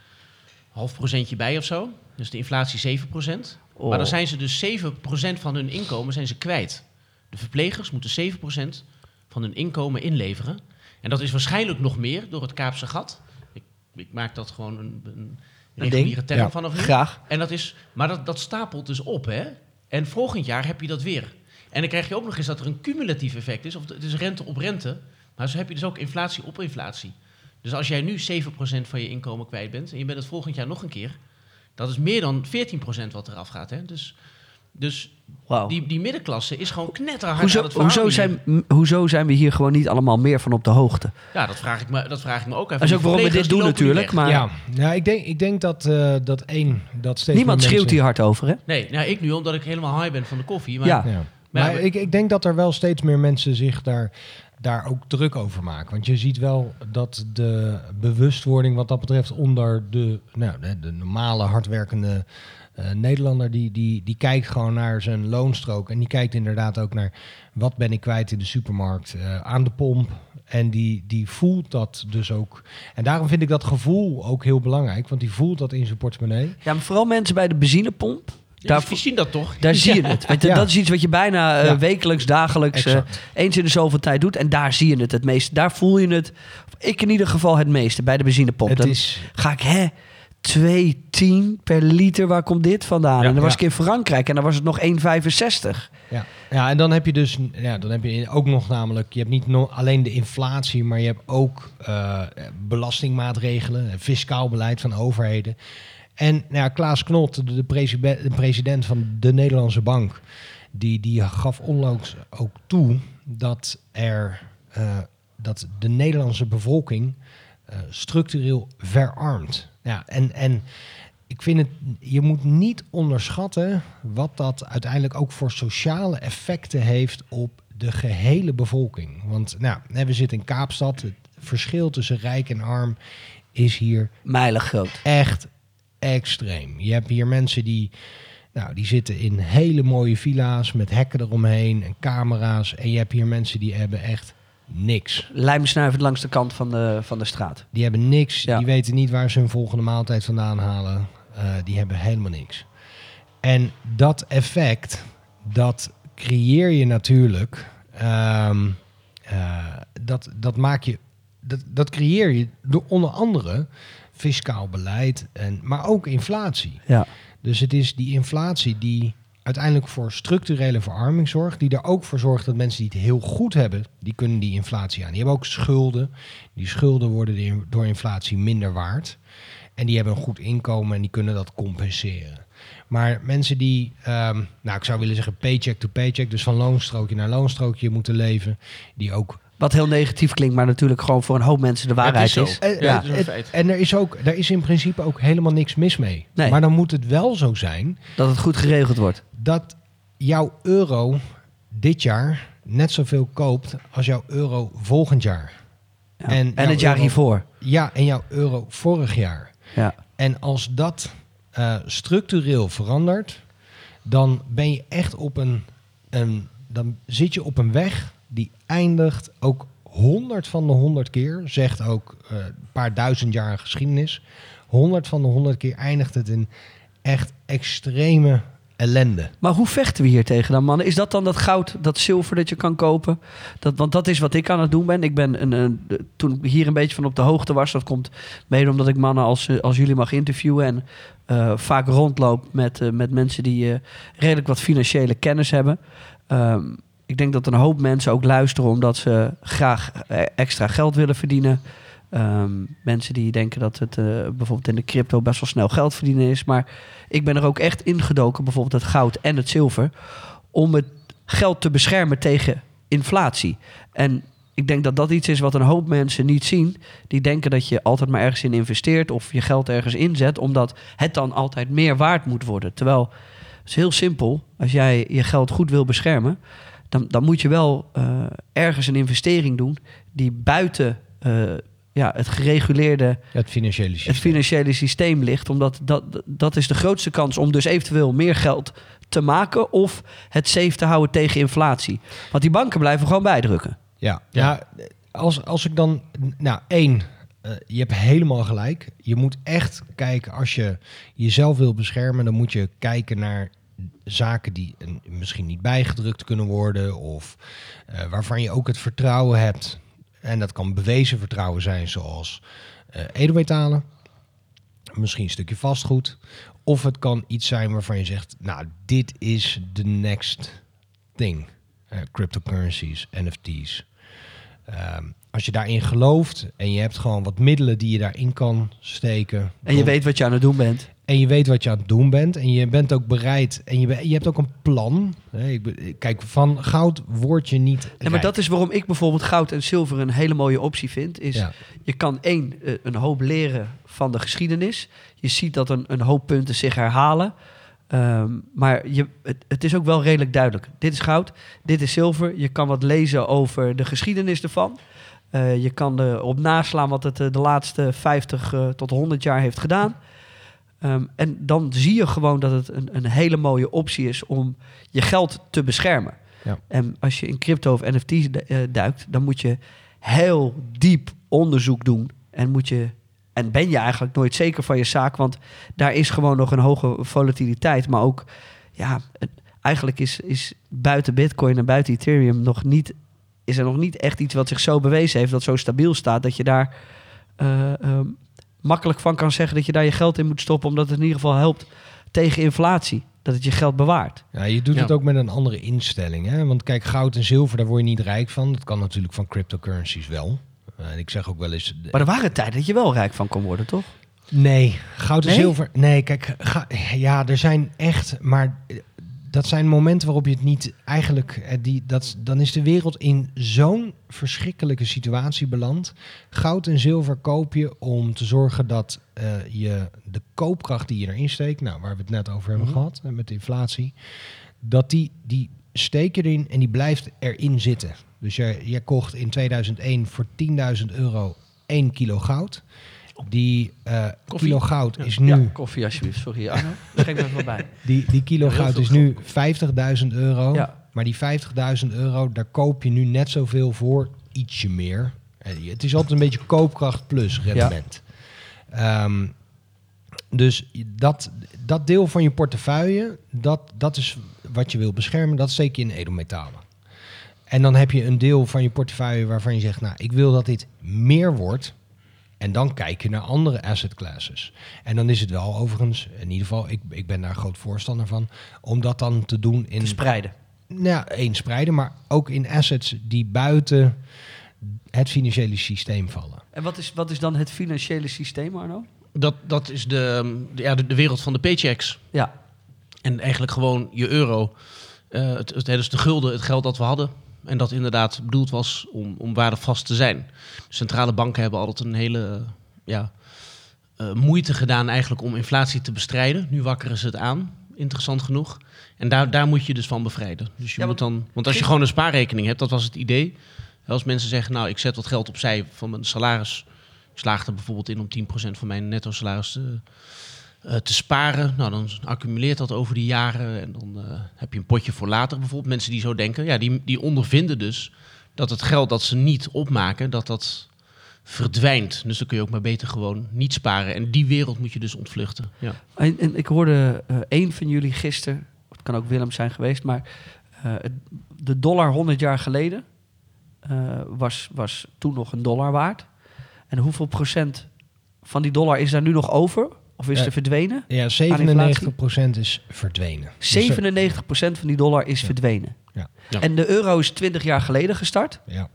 half procentje bij of zo. Dus de inflatie 7 procent. Oh. Maar dan zijn ze dus 7 procent van hun inkomen zijn ze kwijt. De verplegers moeten 7 procent van hun inkomen inleveren. En dat is waarschijnlijk nog meer door het Kaapse gat. Ik ik maak dat gewoon een Een reguliere term Ja. vanaf nu. Graag. En dat is, maar dat, dat stapelt dus op, hè? En volgend jaar heb je dat weer. En dan krijg je ook nog eens dat er een cumulatief effect is. Of het is rente op rente. Maar zo heb je dus ook inflatie op inflatie. Dus als jij nu 7% van je inkomen kwijt bent... en je bent het volgend jaar nog een keer... dat is meer dan 14% wat eraf gaat, hè? Dus, dus Wauw. die, die middenklasse is gewoon knetterhard Hoezo, aan het hoezo, zijn, hoezo zijn we hier gewoon niet allemaal meer van op de hoogte? Ja, dat vraag ik me, dat vraag ik me ook even. Dat is ook waarom we dit doen natuurlijk. Maar ja, ja ik, denk, ik denk dat, eh, dat één, dat steeds niemand meer schreeuwt mensen- hier hard over, hè? Nee, nou, ik nu omdat ik helemaal high ben van de koffie. Maar Ja. Ja. Maar Maar ja, ik, ik denk dat er wel steeds meer mensen zich daar, daar ook druk over maken. Want je ziet wel dat de bewustwording wat dat betreft onder de, nou, de, de normale hardwerkende eh, Nederlander, die, die, die kijkt gewoon naar zijn loonstrook. En die kijkt inderdaad ook naar wat ben ik kwijt in de supermarkt, eh, aan de pomp. En die, die voelt dat dus ook. En daarom vind ik dat gevoel ook heel belangrijk. Want die voelt dat in zijn portemonnee. Ja, maar vooral mensen bij de benzinepomp. Daar, zien dat toch? daar zie je het. Want Ja. Dat is iets wat je bijna eh, Ja. wekelijks, dagelijks, eh, eens in de zoveel tijd doet. En daar zie je het het meeste. Daar voel je het, ik in ieder geval het meeste, bij de benzinepomp. Het Dan is, ga ik, hè, 2,10 per liter, waar komt dit vandaan? Ja. en dan was Ja. ik in Frankrijk en dan was het nog 1,65. Ja. ja, en dan heb je dus ja, dan heb je ook nog namelijk, je hebt niet no- alleen de inflatie, maar je hebt ook eh, belastingmaatregelen, en fiscaal beleid van overheden. En nou ja, Klaas Knot, de, de, president, de president van de Nederlandse Bank, die, die gaf onlangs ook toe dat, er, eh, dat de Nederlandse bevolking eh, structureel verarmt. Ja, en, en ik vind het, je moet niet onderschatten wat dat uiteindelijk ook voor sociale effecten heeft op de gehele bevolking. Want nou, we zitten in Kaapstad. Het verschil tussen rijk en arm is hier Mijlig groot. echt extreem. Je hebt hier mensen die, nou, die zitten in hele mooie villa's met hekken eromheen en camera's. En je hebt hier mensen die hebben echt niks. Lijmsnuivend langs de kant van de, van de straat. Die hebben niks. Ja. Die weten niet waar ze hun volgende maaltijd vandaan halen. Eh, die hebben helemaal niks. En dat effect, dat creëer je natuurlijk. ehm, eh, dat, dat maak je. Dat, dat creëer je door onder andere fiscaal beleid, en, maar ook inflatie. Ja. Dus het is die inflatie die uiteindelijk voor structurele verarming zorgt. Die er ook voor zorgt dat mensen die het heel goed hebben, die kunnen die inflatie aan. Die hebben ook schulden. Die schulden worden de- door inflatie minder waard. En die hebben een goed inkomen en die kunnen dat compenseren. Maar mensen die, ehm, nou ik zou willen zeggen paycheck to paycheck, dus van loonstrookje naar loonstrookje moeten leven, die ook Wat heel negatief klinkt, maar natuurlijk gewoon voor een hoop mensen de waarheid is. Ja, het- en er is, ook, daar is in principe ook helemaal niks mis mee. Nee. Maar dan moet het wel zo zijn Dat het goed geregeld wordt. dat jouw euro dit jaar net zoveel koopt als jouw euro volgend jaar. Ja. En En, het jaar euro- hiervoor. Ja, en jouw euro vorig jaar. Ja. En als dat eh, structureel verandert, dan ben je echt op een, een. Dan zit je op een weg die eindigt ook honderd van de honderd keer, zegt ook eh, een paar duizend jaar geschiedenis. Honderd van de honderd keer eindigt het in echt extreme ellende. Maar hoe vechten we hier tegen dan, mannen? Is dat dan dat goud, dat zilver dat je kan kopen? Dat, want dat is wat ik aan het doen ben. Ik ben een, toen ik hier een beetje van op de hoogte was, dat komt mede omdat ik mannen als, eh, als jullie mag interviewen en eh, vaak rondloop met, met mensen die redelijk wat financiële kennis hebben. Ehm, ik denk dat een hoop mensen ook luisteren omdat ze graag eh, extra geld willen verdienen. Ehm, mensen die denken dat het eh, bijvoorbeeld in de crypto best wel snel geld verdienen is. Maar ik ben er ook echt ingedoken, bijvoorbeeld het goud en het zilver, om het geld te beschermen tegen inflatie. En ik denk dat dat iets is wat een hoop mensen niet zien. Die denken dat je altijd maar ergens in investeert of je geld ergens inzet, omdat het dan altijd meer waard moet worden. Terwijl het is heel simpel. Als jij je geld goed wil beschermen, dan, dan moet je wel eh, ergens een investering doen die buiten eh, ja, het gereguleerde Het financiële het systeem. financiële systeem ligt. Omdat dat, dat is de grootste kans om dus eventueel meer geld te maken of het safe te houden tegen inflatie. Want die banken blijven gewoon bijdrukken. Ja, Ja. ja. als, als ik dan... Nou, één, eh, je hebt helemaal gelijk. Je moet echt kijken, als je jezelf wil beschermen... dan moet je kijken naar zaken die misschien niet bijgedrukt kunnen worden... of eh, waarvan je ook het vertrouwen hebt. En dat kan bewezen vertrouwen zijn, zoals eh edelmetalen, misschien een stukje vastgoed. Of het kan iets zijn waarvan je zegt, nou, dit is de next thing. Eh, cryptocurrencies, NFT's. Ehm, als je daarin gelooft en je hebt gewoon wat middelen die je daarin kan steken. En je weet wat je aan het doen bent. En je weet wat je aan het doen bent. En je bent ook bereid. En je, je hebt ook een plan. Kijk, van goud word je niet. Ja, maar dat is waarom ik bijvoorbeeld goud en zilver een hele mooie optie vind. Is Ja. je kan één, eh, een hoop leren van de geschiedenis. Je ziet dat een, een hoop punten zich herhalen. Ehm, maar je, het, het is ook wel redelijk duidelijk. Dit is goud, dit is zilver. Je kan wat lezen over de geschiedenis ervan. Eh, je kan erop naslaan wat het eh, de laatste 50 eh, tot 100 jaar heeft gedaan. Ehm, en dan zie je gewoon dat het een, een hele mooie optie is om je geld te beschermen. Ja. En als je in crypto of NFT's eh, duikt, dan moet je heel diep onderzoek doen. En, moet je, en ben je eigenlijk nooit zeker van je zaak, want daar is gewoon nog een hoge volatiliteit. Maar ook, ja, eigenlijk is, is buiten Bitcoin en buiten Ethereum nog niet, is er nog niet echt iets wat zich zo bewezen heeft, dat zo stabiel staat, dat je daar eh, ehm, makkelijk van kan zeggen dat je daar je geld in moet stoppen, omdat het in ieder geval helpt tegen inflatie. Dat het je geld bewaart. Ja, je doet Ja. het ook met een andere instelling. Hè? Want kijk, goud en zilver, daar word je niet rijk van. Dat kan natuurlijk van cryptocurrencies wel. Eh, en ik zeg ook wel eens... Maar er waren tijden dat je wel rijk van kon worden, toch? Nee, goud en Nee? zilver. Nee, kijk, ga- ja, er zijn echt, maar eh, dat zijn momenten waarop je het niet eigenlijk, eh, die, dat, dan is de wereld in zo'n verschrikkelijke situatie beland. Goud en zilver koop je om te zorgen dat eh, je de koopkracht die je erin steekt, nou, waar we het net over hebben Mhm. gehad, eh, met de inflatie, dat die, die steek je erin en die blijft erin zitten. Dus jij, jij kocht in 2001 voor 10.000 euro 1 kilo goud. Die Koffie. kilo goud is nu, Ja, koffie alsjeblieft. Sorry, Arno. Schenk me even wat bij. die, die kilo goud is nu 50.000 euro. Maar die 50.000 euro, daar koop je nu net zoveel voor, ietsje meer. Eh, Het is altijd een beetje koopkracht plus rendement. Ehm, dus dat, dat deel van je portefeuille, dat, dat is wat je wil beschermen, dat steek je in edelmetalen. En dan heb je een deel van je portefeuille waarvan je zegt, nou, ik wil dat dit meer wordt. En dan kijk je naar andere asset classes. En dan is het wel overigens, in ieder geval, ik, ik ben daar groot voorstander van, om dat dan te doen in Te spreiden. nou, ja, één spreiden, maar ook in assets die buiten het financiële systeem vallen. En wat is, wat is dan het financiële systeem, Arno? Dat, dat is de, de, ja, de, de wereld van de paychecks. Ja. En eigenlijk gewoon je euro. eh het, het, dus de gulden, het geld dat we hadden. En dat inderdaad bedoeld was om, om waardevast te zijn. Centrale banken hebben altijd een hele eh, ja, eh, moeite gedaan eigenlijk om inflatie te bestrijden. Nu wakkeren ze het aan, interessant genoeg. En daar, daar moet je dus van bevrijden. Dus je Ja, moet want- dan, want als je gewoon een spaarrekening hebt, dat was het idee. Als mensen zeggen, nou ik zet wat geld opzij van mijn salaris. Ik slaag er bijvoorbeeld in om 10% van mijn netto salaris te, te sparen. Nou, dan accumuleert dat over die jaren en dan eh, heb je een potje voor later bijvoorbeeld. Mensen die zo denken, ja, die, die ondervinden dus dat het geld dat ze niet opmaken, dat dat verdwijnt. Dus dan kun je ook maar beter gewoon niet sparen. En die wereld moet je dus ontvluchten. Ja. En, en ik hoorde eh een van jullie gisteren, het kan ook Willem zijn geweest, maar eh, de dollar 100 jaar geleden eh, was, was toen nog een dollar waard. En hoeveel procent van die dollar is daar nu nog over? Of is er verdwenen? Ja, 97% is verdwenen. Dus, eh, 97% van die dollar is Ja. verdwenen. Ja. Ja. En de euro is 20 jaar geleden gestart. ja,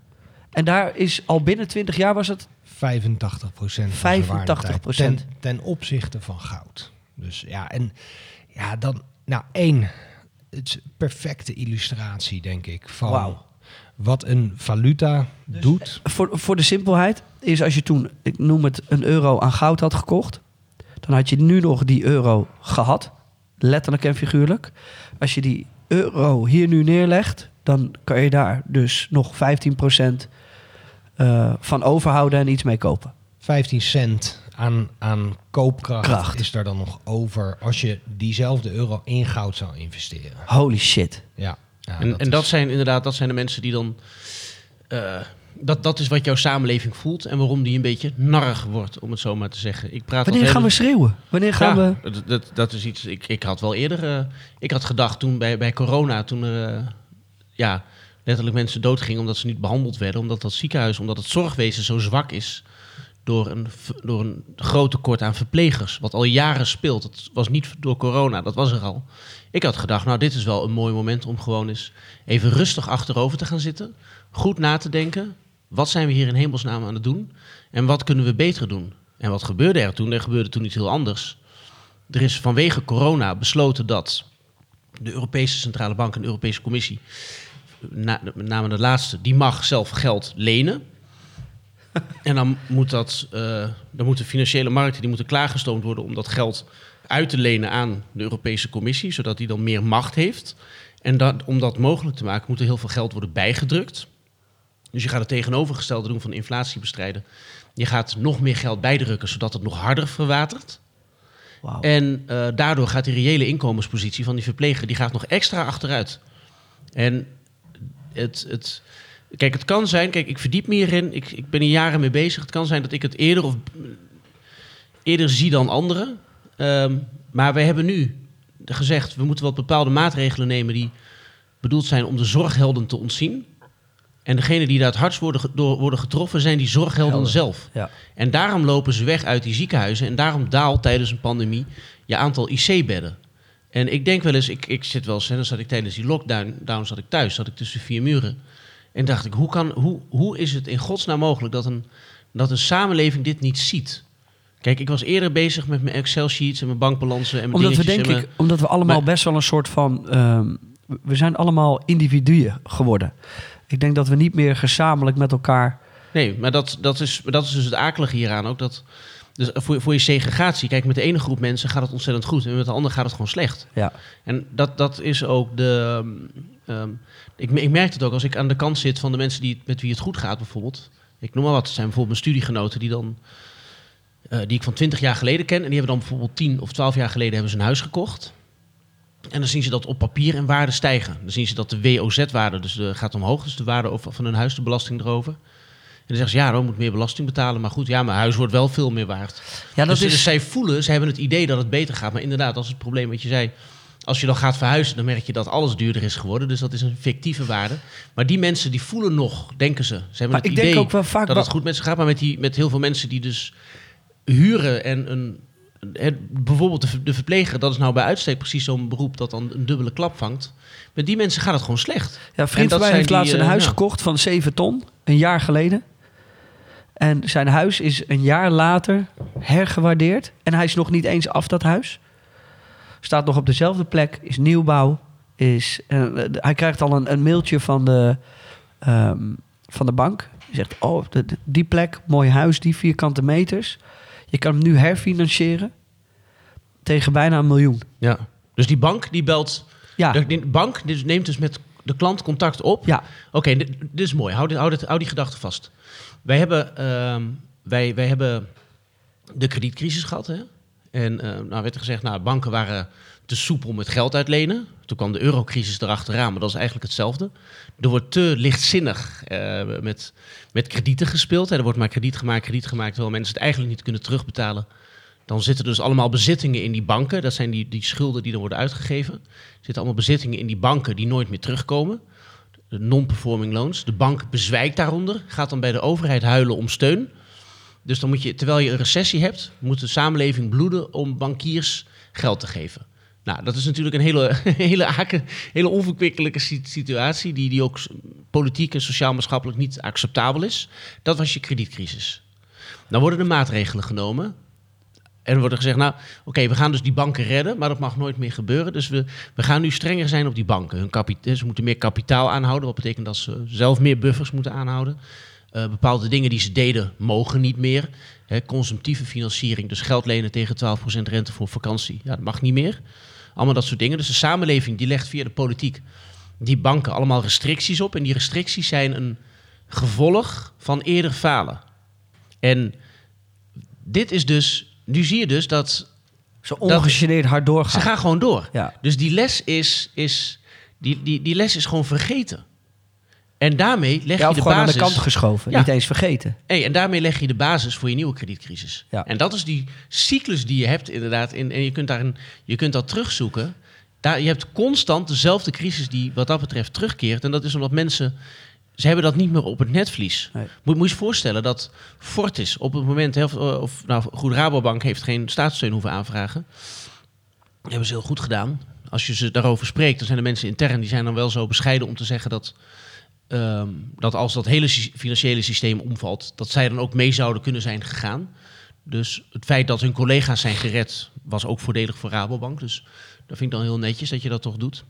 En daar is al binnen 20 jaar was het 85% van zijn 85%. waardetijd ten, ten opzichte van goud. Dus ja, en ja, dan, nou één, het is een perfecte illustratie, denk ik, van wat een valuta Dus- doet. Voor, voor de simpelheid is als je toen, ik noem het, een euro aan goud had gekocht, dan had je nu nog die euro gehad. Letterlijk en figuurlijk. Als je die euro hier nu neerlegt, dan kan je daar dus nog 15% eh, van overhouden en iets mee kopen. 15 cent aan, aan koopkracht Kracht. is daar dan nog over als je diezelfde euro in goud zou investeren. Holy shit. Ja, ja en en dat zijn inderdaad dat zijn de mensen die dan... eh, dat, dat is wat jouw samenleving voelt en waarom die een beetje narrig wordt, om het zo maar te zeggen. Ik praat Wanneer gaan we schreeuwen? Wanneer gaan ja, we... Dat, dat, dat is iets. Ik, ik had wel eerder. eh, ik had gedacht toen bij, bij corona, toen er eh, ja, letterlijk mensen doodgingen omdat ze niet behandeld werden, omdat dat ziekenhuis, omdat het zorgwezen zo zwak is, door een, door een groot tekort aan verplegers. Wat al jaren speelt. Dat was niet door corona, dat was er al. Ik had gedacht, nou, dit is wel een mooi moment om gewoon eens even rustig achterover te gaan zitten. Goed na te denken. Wat zijn we hier in hemelsnaam aan het doen? En wat kunnen we beter doen? En wat gebeurde er toen? Er gebeurde toen iets heel anders. Er is vanwege corona besloten dat de Europese Centrale Bank en de Europese Commissie, na, met name de laatste, die mag zelf geld lenen. En dan, moet dat, eh, dan moeten financiële markten die moeten klaargestoomd worden om dat geld uit te lenen aan de Europese Commissie, zodat die dan meer macht heeft. En dat, om dat mogelijk te maken moet er heel veel geld worden bijgedrukt. Dus je gaat het tegenovergestelde doen van inflatie bestrijden. Je gaat nog meer geld bijdrukken, zodat het nog harder verwatert. En eh, daardoor gaat die reële inkomenspositie van die verpleger die gaat nog extra achteruit. En het, het, kijk, het kan zijn, kijk, ik verdiep me hierin, ik, ik ben hier jaren mee bezig. Het kan zijn dat ik het eerder, of, eerder zie dan anderen. Ehm, maar we hebben nu gezegd, we moeten wat bepaalde maatregelen nemen die bedoeld zijn om de zorghelden te ontzien. En degenen die daar het hardst worden, door worden getroffen zijn die zorghelden Helden. zelf. Ja. En daarom lopen ze weg uit die ziekenhuizen. En daarom daalt tijdens een pandemie je aantal IC-bedden. En ik denk wel eens, ik, ik zit wel eens, hè, dan zat ik tijdens die lockdown down zat ik thuis, zat ik tussen vier muren. En dacht ik, hoe, kan, hoe, hoe is het in godsnaam mogelijk dat een, dat een samenleving dit niet ziet? Kijk, ik was eerder bezig met mijn Excel-sheets en mijn bankbalansen en mijn Omdat we denk en ik, omdat we allemaal Maar- best wel een soort van. ehm, we zijn allemaal individuen geworden. Ik denk dat we niet meer gezamenlijk met elkaar. Nee, maar dat, dat, is, dat is dus het akelige hieraan ook. Dat, dus voor, voor je segregatie, kijk, met de ene groep mensen gaat het ontzettend goed en met de andere gaat het gewoon slecht. Ja, En dat, dat is ook de. ehm, ik, ik merk het ook als ik aan de kant zit van de mensen die, met wie het goed gaat, bijvoorbeeld. Ik noem maar wat. Het zijn bijvoorbeeld mijn studiegenoten die dan. eh, die ik van 20 jaar geleden ken. En die hebben dan bijvoorbeeld 10 of 12 jaar geleden hebben ze een huis gekocht. En dan zien ze dat op papier en waarde stijgen. Dan zien ze dat de WOZ-waarde dus de, gaat omhoog. Dus de waarde van hun huis, de belasting erover. En dan zeggen ze, ja, dan moet meer belasting betalen. Maar goed, ja, mijn huis wordt wel veel meer waard. ja dat dus, dus is. zij voelen, ze hebben het idee dat het beter gaat. Maar inderdaad, dat is het probleem wat je zei. Als je dan gaat verhuizen, dan merk je dat alles duurder is geworden. Dus dat is een fictieve waarde. Maar die mensen die voelen nog, denken ze. Ze hebben Maar het ik idee denk ook wel vaak. dat het goed met ze gaat. Maar met, die, met heel veel mensen die dus huren en een... Het, bijvoorbeeld de, ver- de verpleger, dat is nou bij uitstek precies zo'n beroep dat dan een dubbele klap vangt. Met die mensen gaat het gewoon slecht. Ja, vriend van mij heeft die, laatst een eh, huis ja. gekocht van 7 ton, een jaar geleden. En zijn huis is een jaar later hergewaardeerd. En hij is nog niet eens af, dat huis. Staat nog op dezelfde plek, is nieuwbouw. Is, eh, hij krijgt al een, een mailtje van de, ehm, van de bank. Die zegt, oh, de- die plek, mooi huis, die vierkante meters. Je kan hem nu herfinancieren tegen bijna een miljoen. Ja. Dus die bank die belt. Ja, De, bank neemt dus met de klant contact op. ja. Oké, dit, dit is mooi. Hou, dit, hou, dit, hou die gedachte vast. Wij hebben, ehm, wij, wij hebben de kredietcrisis gehad. Hè? En eh, nou werd er gezegd, nou, banken waren te soepel met geld uitlenen. Toen kwam de eurocrisis erachteraan, maar dat is eigenlijk hetzelfde. Er wordt te lichtzinnig eh, met, met kredieten gespeeld. Er wordt maar krediet gemaakt, krediet gemaakt, terwijl mensen het eigenlijk niet kunnen terugbetalen. Dan zitten dus allemaal bezittingen in die banken. Dat zijn die, die schulden die er worden uitgegeven. Er zitten allemaal bezittingen in die banken die nooit meer terugkomen de non-performing loans. De bank bezwijkt daaronder, gaat dan bij de overheid huilen om steun. Dus dan moet je, terwijl je een recessie hebt, moet de samenleving bloeden om bankiers geld te geven. Nou, dat is natuurlijk een hele, hele, hele onverkwikkelijke si- situatie, die, die ook politiek en sociaal-maatschappelijk niet acceptabel is. Dat was je kredietcrisis. Dan worden er maatregelen genomen. En er wordt gezegd, nou, oké, we gaan dus die banken redden, maar dat mag nooit meer gebeuren. Dus we, we gaan nu strenger zijn op die banken. Hun kapita- ze moeten meer kapitaal aanhouden, wat betekent dat ze zelf meer buffers moeten aanhouden. Eh, bepaalde dingen die ze deden, mogen niet meer. Consumptieve financiering, dus geld lenen tegen 12% rente voor vakantie, ja, dat mag niet meer. Allemaal dat soort dingen. Dus de samenleving die legt via de politiek die banken allemaal restricties op. En die restricties zijn een gevolg van eerder falen. En dit is dus, nu zie je dus dat Zo ongegeneerd hard ze doorgaan. gaan gewoon door. Ja. Dus die les is, is, die, die, die les is gewoon vergeten. En daarmee leg Ja, je de gewoon basis. aan de kant geschoven. Ja. Niet eens vergeten. Hey, en daarmee leg je de basis voor je nieuwe kredietcrisis. Ja. En dat is die cyclus die je hebt inderdaad. In, en je kunt, daarin, je kunt dat terugzoeken. Daar, je hebt constant dezelfde crisis die wat dat betreft terugkeert. En dat is omdat mensen ze hebben dat niet meer op het netvlies. Nee. Moet, moet je je voorstellen dat Fortis op het moment... Of, nou goed, Rabobank heeft geen staatssteun hoeven aanvragen. Dat hebben ze heel goed gedaan. Als je ze daarover spreekt, dan zijn de mensen intern... die zijn dan wel zo bescheiden om te zeggen dat... ehm, dat als dat hele sy- financiële systeem omvalt... dat zij dan ook mee zouden kunnen zijn gegaan. Dus het feit dat hun collega's zijn gered... was ook voordelig voor Rabobank. Dus dat vind ik dan heel netjes dat je dat toch doet.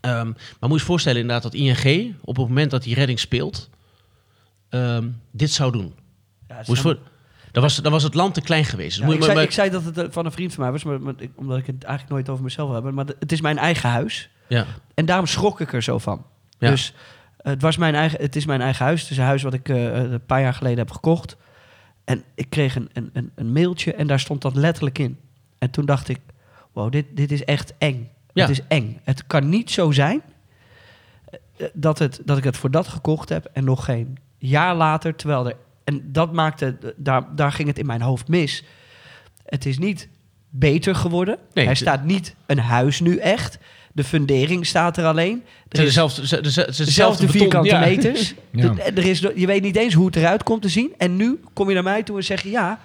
Ehm, maar moet je je voorstellen inderdaad dat ING... op het moment dat die redding speelt... ehm, dit zou doen. Ja, Moet je voor, dan, was, dan was het land te klein geweest. Ja, ik, zei, maar- ik zei dat het eh, van een vriend van mij was, maar, maar ik- omdat ik het eigenlijk nooit over mezelf hebben. Maar het is mijn eigen huis. ja. En daarom schrok ik er zo van. Ja. Dus het, was mijn eigen, het is mijn eigen huis. Het is een huis wat ik eh, een paar jaar geleden heb gekocht. En ik kreeg een, een, een, een mailtje en daar stond dat letterlijk in. En toen dacht ik, wow, dit, dit is echt eng. Ja. Het is eng. Het kan niet zo zijn eh, dat, het, dat ik het voor dat gekocht heb en nog geen jaar later, terwijl er... En dat maakte, daar, daar ging het in mijn hoofd mis. Het is niet beter geworden. Nee, het- staat niet een huis nu echt. De fundering staat er alleen. Er is dezelfde, vierkante ja. meters. Ja. Er is, je weet niet eens hoe het eruit komt te zien. En nu kom je naar mij toe en zeg je... ja,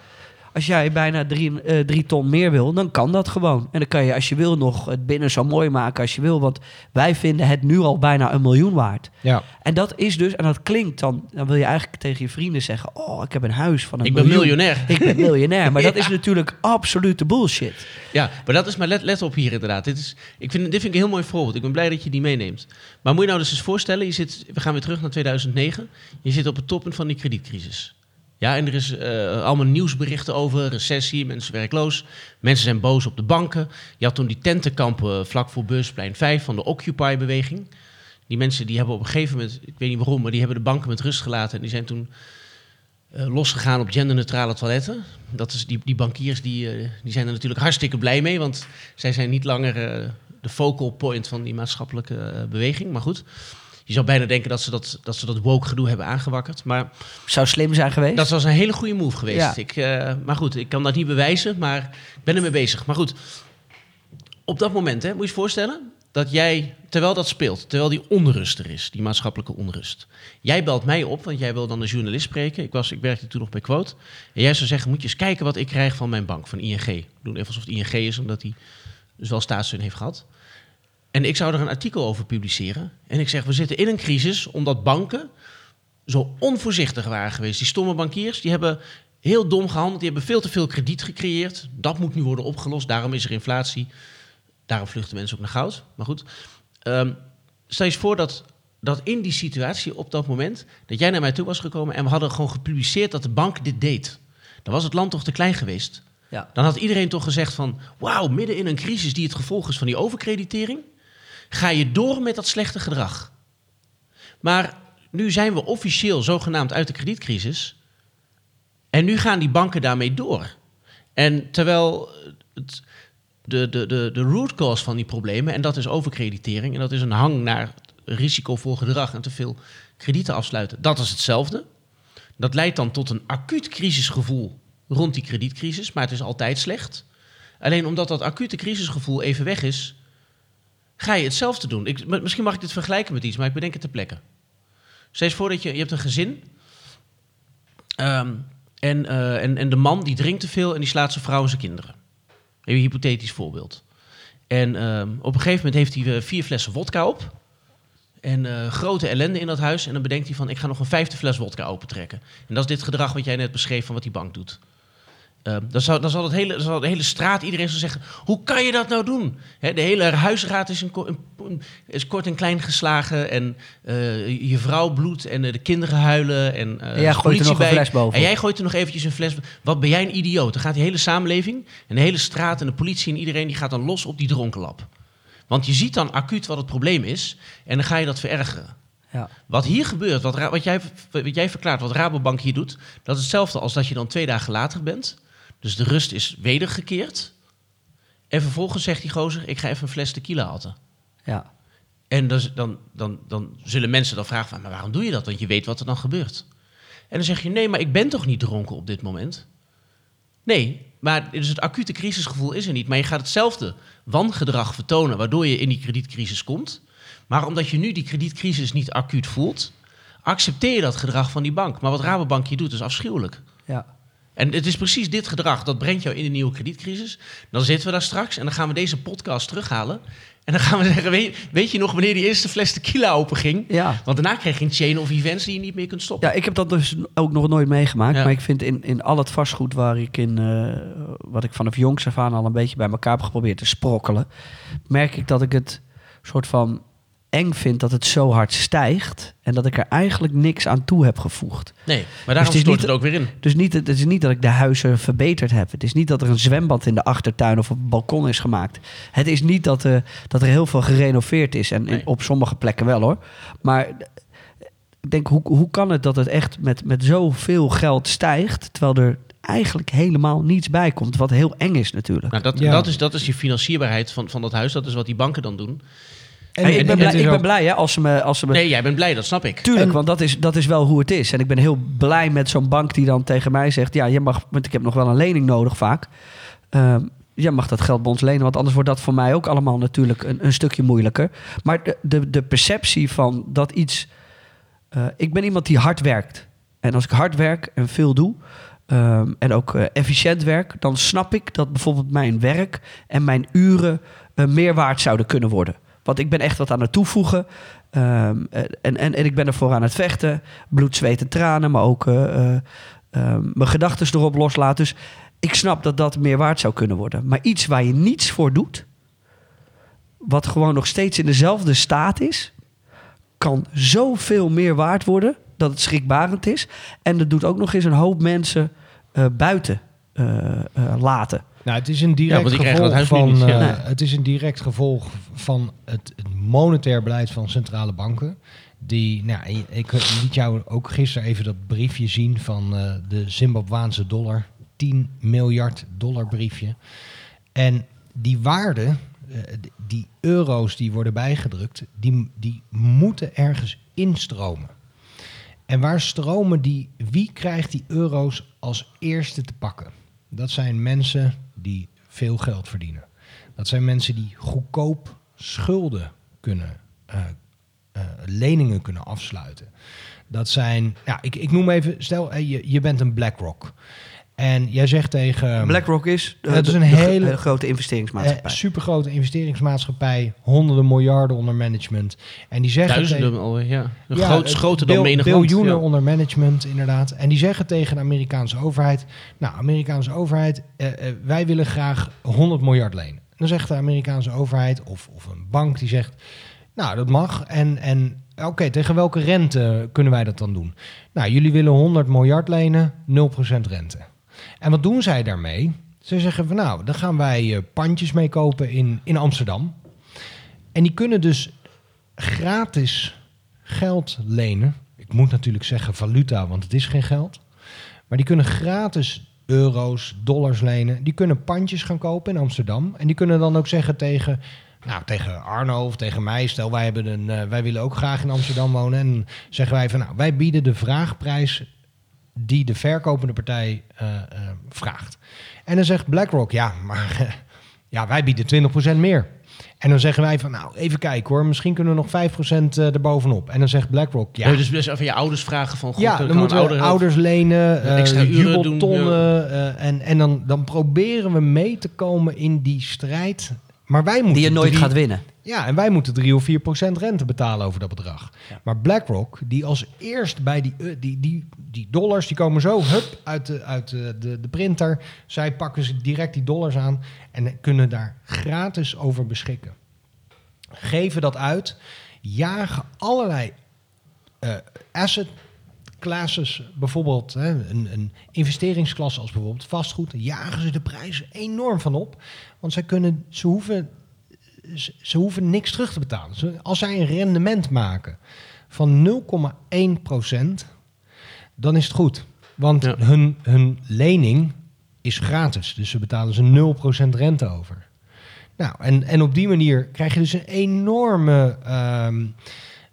als jij bijna drie, eh, drie ton meer wil, dan kan dat gewoon. En dan kan je als je wil nog het binnen zo mooi maken als je wil. Want wij vinden het nu al bijna een miljoen waard. Ja. En dat is dus, en dat klinkt dan... dan wil je eigenlijk tegen je vrienden zeggen... oh, ik heb een huis van een Ik ben miljoen. miljonair. Ik ben miljonair. Maar dat is natuurlijk absolute bullshit. Ja, maar dat is maar let, let op hier inderdaad. Dit, is, ik vind, dit vind ik een heel mooi voorbeeld. Ik ben blij dat je die meeneemt. Maar moet je nou dus eens voorstellen, je zit, we gaan weer terug naar 2009. Je zit op het toppunt van die kredietcrisis. Ja, en er is eh, allemaal nieuwsberichten over recessie, mensen werkloos. Mensen zijn boos op de banken. Je had toen die tentenkampen vlak voor Beursplein 5 van de Occupy-beweging. Die mensen die hebben op een gegeven moment, ik weet niet waarom, maar die hebben de banken met rust gelaten. En die zijn toen eh, losgegaan op genderneutrale toiletten. Dat is die, die bankiers die, eh, die zijn er natuurlijk hartstikke blij mee, want zij zijn niet langer eh, de focal point van die maatschappelijke eh, beweging. Maar goed, je zou bijna denken dat ze dat, dat, ze dat woke gedoe hebben aangewakkerd. Maar Zou slim zijn geweest. dat was een hele goede move geweest. Ja. Ik, eh, maar goed, ik kan dat niet bewijzen, maar ik ben ermee bezig. Maar goed, op dat moment, hè, moet je je voorstellen dat jij, terwijl dat speelt, terwijl die onrust er is, die maatschappelijke onrust. Jij belt mij op, want jij wil dan een journalist spreken. Ik, was, ik werkte toen nog bij Quote. En jij zou zeggen, moet je eens kijken wat ik krijg van mijn bank, van ING. Ik doe even alsof het ING is, omdat hij dus wel staatssteun heeft gehad. En ik zou er een artikel over publiceren. En ik zeg, we zitten in een crisis omdat banken zo onvoorzichtig waren geweest. Die stomme bankiers, die hebben heel dom gehandeld. Die hebben veel te veel krediet gecreëerd. Dat moet nu worden opgelost. Daarom is er inflatie. Daarom vluchten mensen ook naar goud. Maar goed, ehm, stel je eens voor dat, dat in die situatie op dat moment... dat jij naar mij toe was gekomen en we hadden gewoon gepubliceerd dat de bank dit deed. Dan was het land toch te klein geweest. Ja. Dan had iedereen toch gezegd van... wauw, midden in een crisis die het gevolg is van die overkreditering... ga je door met dat slechte gedrag. Maar nu zijn we officieel zogenaamd uit de kredietcrisis... en nu gaan die banken daarmee door. En terwijl het, de, de, de, de root cause van die problemen... en dat is overkreditering... en dat is een hang naar risicovol gedrag... en te veel kredieten afsluiten, dat is hetzelfde. Dat leidt dan tot een acuut crisisgevoel rond die kredietcrisis... maar het is altijd slecht... Alleen omdat dat acute crisisgevoel even weg is, ga je hetzelfde doen. Ik, misschien mag ik dit vergelijken met iets, maar ik bedenk het ter plekke. Stel eens voor dat je, je hebt een gezin. ehm, en, eh, en, en de man die drinkt te veel en die slaat zijn vrouw en zijn kinderen. Even een hypothetisch voorbeeld. En ehm, op een gegeven moment heeft hij eh, vier flessen wodka op. En eh, grote ellende in dat huis. En dan bedenkt hij van, ik ga nog een vijfde fles wodka opentrekken. En dat is dit gedrag wat jij net beschreef van wat die bank doet. Ehm, dan, zal, dan, zal het hele, dan zal de hele straat, iedereen zal zeggen... hoe kan je dat nou doen? Hè, de hele huisraad is, een, een- een- is kort en klein geslagen... en eh, je vrouw bloedt en eh, de kinderen huilen... en, eh, En jij gooit er nog een bij. fles bovenop. En jij gooit er nog eventjes een fles... Wat ben jij een idioot? Dan gaat die hele samenleving en de hele straat en de politie... en iedereen die gaat dan los op die dronkenlap. Want je ziet dan acuut wat het probleem is... en dan ga je dat verergeren. Ja. Wat hier gebeurt, wat, wat, jij, wat jij verklaart, wat Rabobank hier doet, dat is hetzelfde als dat je dan twee dagen later bent. Dus de rust is wedergekeerd. En vervolgens zegt die gozer, ik ga even een fles tequila hatten. ja. En dus dan, dan, dan zullen mensen dan vragen van, maar waarom doe je dat? Want je weet wat er dan gebeurt. En dan zeg je, nee, maar ik ben toch niet dronken op dit moment? Nee, maar dus het acute crisisgevoel is er niet. Maar je gaat hetzelfde wangedrag vertonen, waardoor je in die kredietcrisis komt. Maar omdat je nu die kredietcrisis niet acuut voelt, accepteer je dat gedrag van die bank. Maar wat Rabobank hier doet, is afschuwelijk. Ja. En het is precies dit gedrag dat brengt jou in de nieuwe kredietcrisis. Dan zitten we daar straks en dan gaan we deze podcast terughalen. En dan gaan we zeggen, weet, weet je nog wanneer die eerste fles tequila open ging? Ja. Want daarna krijg je een chain of events die je niet meer kunt stoppen. Ja, ik heb dat dus ook nog nooit meegemaakt. Ja. Maar ik vind in, in al het vastgoed waar ik in, eh, wat ik vanaf jongs af aan al een beetje bij elkaar heb geprobeerd te sprokkelen, merk ik dat ik het soort van eng vind dat het zo hard stijgt en dat ik er eigenlijk niks aan toe heb gevoegd. Nee, maar daarom het is stort niet- het ook weer in. Dus niet, het is niet dat ik de huizen verbeterd heb. Het is niet dat er een zwembad in de achtertuin of op het balkon is gemaakt. Het is niet dat, eh, dat er heel veel gerenoveerd is. En Nee. op sommige plekken wel hoor. Maar eh, ik denk, hoe, hoe kan het dat het echt met, met zoveel geld stijgt... terwijl er eigenlijk helemaal niets bij komt? Wat heel eng is natuurlijk. Nou, dat, Ja. dat, is, dat is je financierbaarheid van, van dat huis. Dat is wat die banken dan doen. En, Hey, ik en- ben en blij, ik ben blij hè, als ze me... Als ze me Nee, jij bent blij, dat snap ik. Tuurlijk, En- want dat is, dat is wel hoe het is. En ik ben heel blij met zo'n bank die dan tegen mij zegt... ja, je mag, want ik heb nog wel een lening nodig vaak. Ehm je mag dat geld bij ons lenen, want anders wordt dat voor mij ook allemaal natuurlijk een, een stukje moeilijker. Maar de, de, de perceptie van dat iets... eh, ik ben iemand die hard werkt. En als ik hard werk en veel doe... ehm, en ook eh, efficiënt werk... dan snap ik dat bijvoorbeeld mijn werk en mijn uren... eh, meer waard zouden kunnen worden. Want ik ben echt wat aan het toevoegen. Ehm, en, en, en ik ben ervoor aan het vechten. Bloed, zweet en tranen, maar ook eh, eh, ehm, mijn gedachten erop loslaten. Dus ik snap dat dat meer waard zou kunnen worden. Maar iets waar je niets voor doet, wat gewoon nog steeds in dezelfde staat is, kan zoveel meer waard worden dat het schrikbarend is. En dat doet ook nog eens een hoop mensen eh, buiten laten. Nou, het is een direct gevolg van. niet, ja. eh, Het is een direct gevolg van het, het monetair beleid van centrale banken. Die, nou, ik liet jou ook gisteren even dat briefje zien van eh, de Zimbabwaanse dollar. 10 miljard dollar briefje. En die waarde, eh, die euro's die worden bijgedrukt, die, die moeten ergens instromen. En waar stromen die, wie krijgt die euro's als eerste te pakken? Dat zijn mensen die veel geld verdienen. Dat zijn mensen die goedkoop schulden kunnen, eh, eh, leningen kunnen afsluiten. Dat zijn, ja, ik, ik noem even, stel eh, je, je bent een BlackRock. En jij zegt tegen... BlackRock is, eh, Het is een de hele- eh, grote investeringsmaatschappij. eh, supergrote investeringsmaatschappij, honderden miljarden onder management. En die zeggen tegen- Duizenden alweer, ja. Een ja, groot, het groter dan menig. Biljoenen Ja. onder management, inderdaad. En die zeggen tegen de Amerikaanse overheid... Nou, Amerikaanse overheid, eh, eh, wij willen graag 100 miljard lenen. Dan zegt de Amerikaanse overheid of, of een bank die zegt... Nou, dat mag. En, en oké, tegen welke rente kunnen wij dat dan doen? Nou, jullie willen 100 miljard lenen, 0% rente. En wat doen zij daarmee? Ze zeggen van nou, dan gaan wij eh, pandjes mee kopen in, in Amsterdam. En die kunnen dus gratis geld lenen. Ik moet natuurlijk zeggen valuta, want het is geen geld. Maar die kunnen gratis euro's, dollars lenen. Die kunnen pandjes gaan kopen in Amsterdam. En die kunnen dan ook zeggen tegen, nou, tegen Arno of tegen mij. Stel, wij, hebben een, eh, wij willen ook graag in Amsterdam wonen. En zeggen wij van, nou, wij bieden de vraagprijs die de verkopende partij eh, eh, vraagt. En dan zegt BlackRock, ja, maar ja, wij bieden 20% meer. En dan zeggen wij van, nou, even kijken hoor, misschien kunnen we nog 5% eh, erbovenop. En dan zegt BlackRock, ja. Dus best even je ouders vragen van... God, ja, dan moeten ouder ouders lenen, eh extra uren doen, jubeltonnen. eh, en en dan, dan proberen we mee te komen in die strijd. Maar wij moeten die je nooit drie- gaat winnen. Ja, en wij moeten 3 of 4 procent rente betalen over dat bedrag. Maar BlackRock, die als eerst bij die, eh, die, die, die dollars, die komen zo hup, uit, de, uit de, de, de printer. Zij pakken ze direct die dollars aan en kunnen daar gratis over beschikken. Geven dat uit, jagen allerlei eh, asset classes, bijvoorbeeld hè, een, een investeringsklasse als bijvoorbeeld vastgoed, jagen ze de prijzen enorm van op. Want zij kunnen, ze hoeven ze, ze hoeven niks terug te betalen. Ze- Als zij een rendement maken van 0,1%, dan is het goed. Want Ja. hun, hun lening is gratis. Dus ze betalen ze 0% rente over. Nou, en, en op die manier krijg je dus een enorme ehm,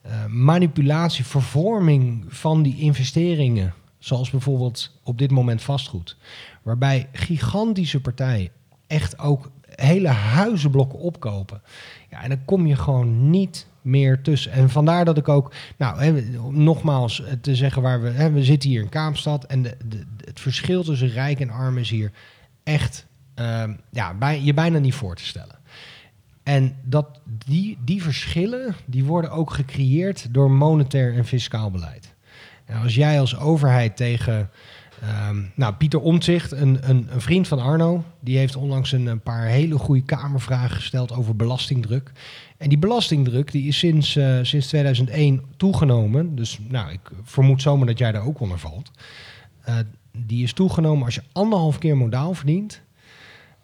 eh, manipulatie, vervorming van die investeringen. Zoals bijvoorbeeld op dit moment vastgoed. Waarbij gigantische partijen echt ook hele huizenblokken opkopen. Ja, en dan kom je gewoon niet meer tussen. En vandaar dat ik ook, nou, hè, nogmaals eh, te zeggen waar we, hè, we zitten hier in Kaapstad en de, het verschil tussen rijk en arm is hier echt, ehm, ja, je bijna niet voor te stellen. En dat, die, die verschillen die worden ook gecreëerd door monetair en fiscaal beleid. En als jij als overheid tegen ehm, nou, Pieter Omtzigt, een, een, een vriend van Arno, die heeft onlangs een, paar hele goede kamervragen gesteld over belastingdruk. En die belastingdruk die is sinds, eh, sinds 2001 toegenomen. Dus nou, ik vermoed zomaar dat jij daar ook onder valt. Eh, die is toegenomen als je anderhalf keer modaal verdient.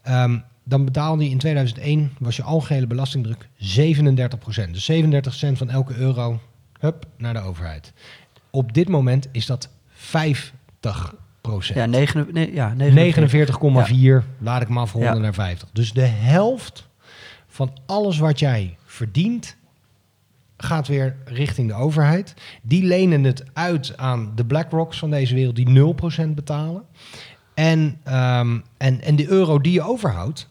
ehm, dan betaalde je in 2001, was je algehele belastingdruk 37% Dus 37 cent van elke euro, hup, naar de overheid. Op dit moment is dat 50 Ja, negen, nee, ja 49. 49,4, laat ik maar afronden Ja. naar 50. Dus de helft van alles wat jij verdient, gaat weer richting de overheid. Die lenen het uit aan de BlackRocks van deze wereld, die 0% betalen. En, ehm, en, en de euro die je overhoudt,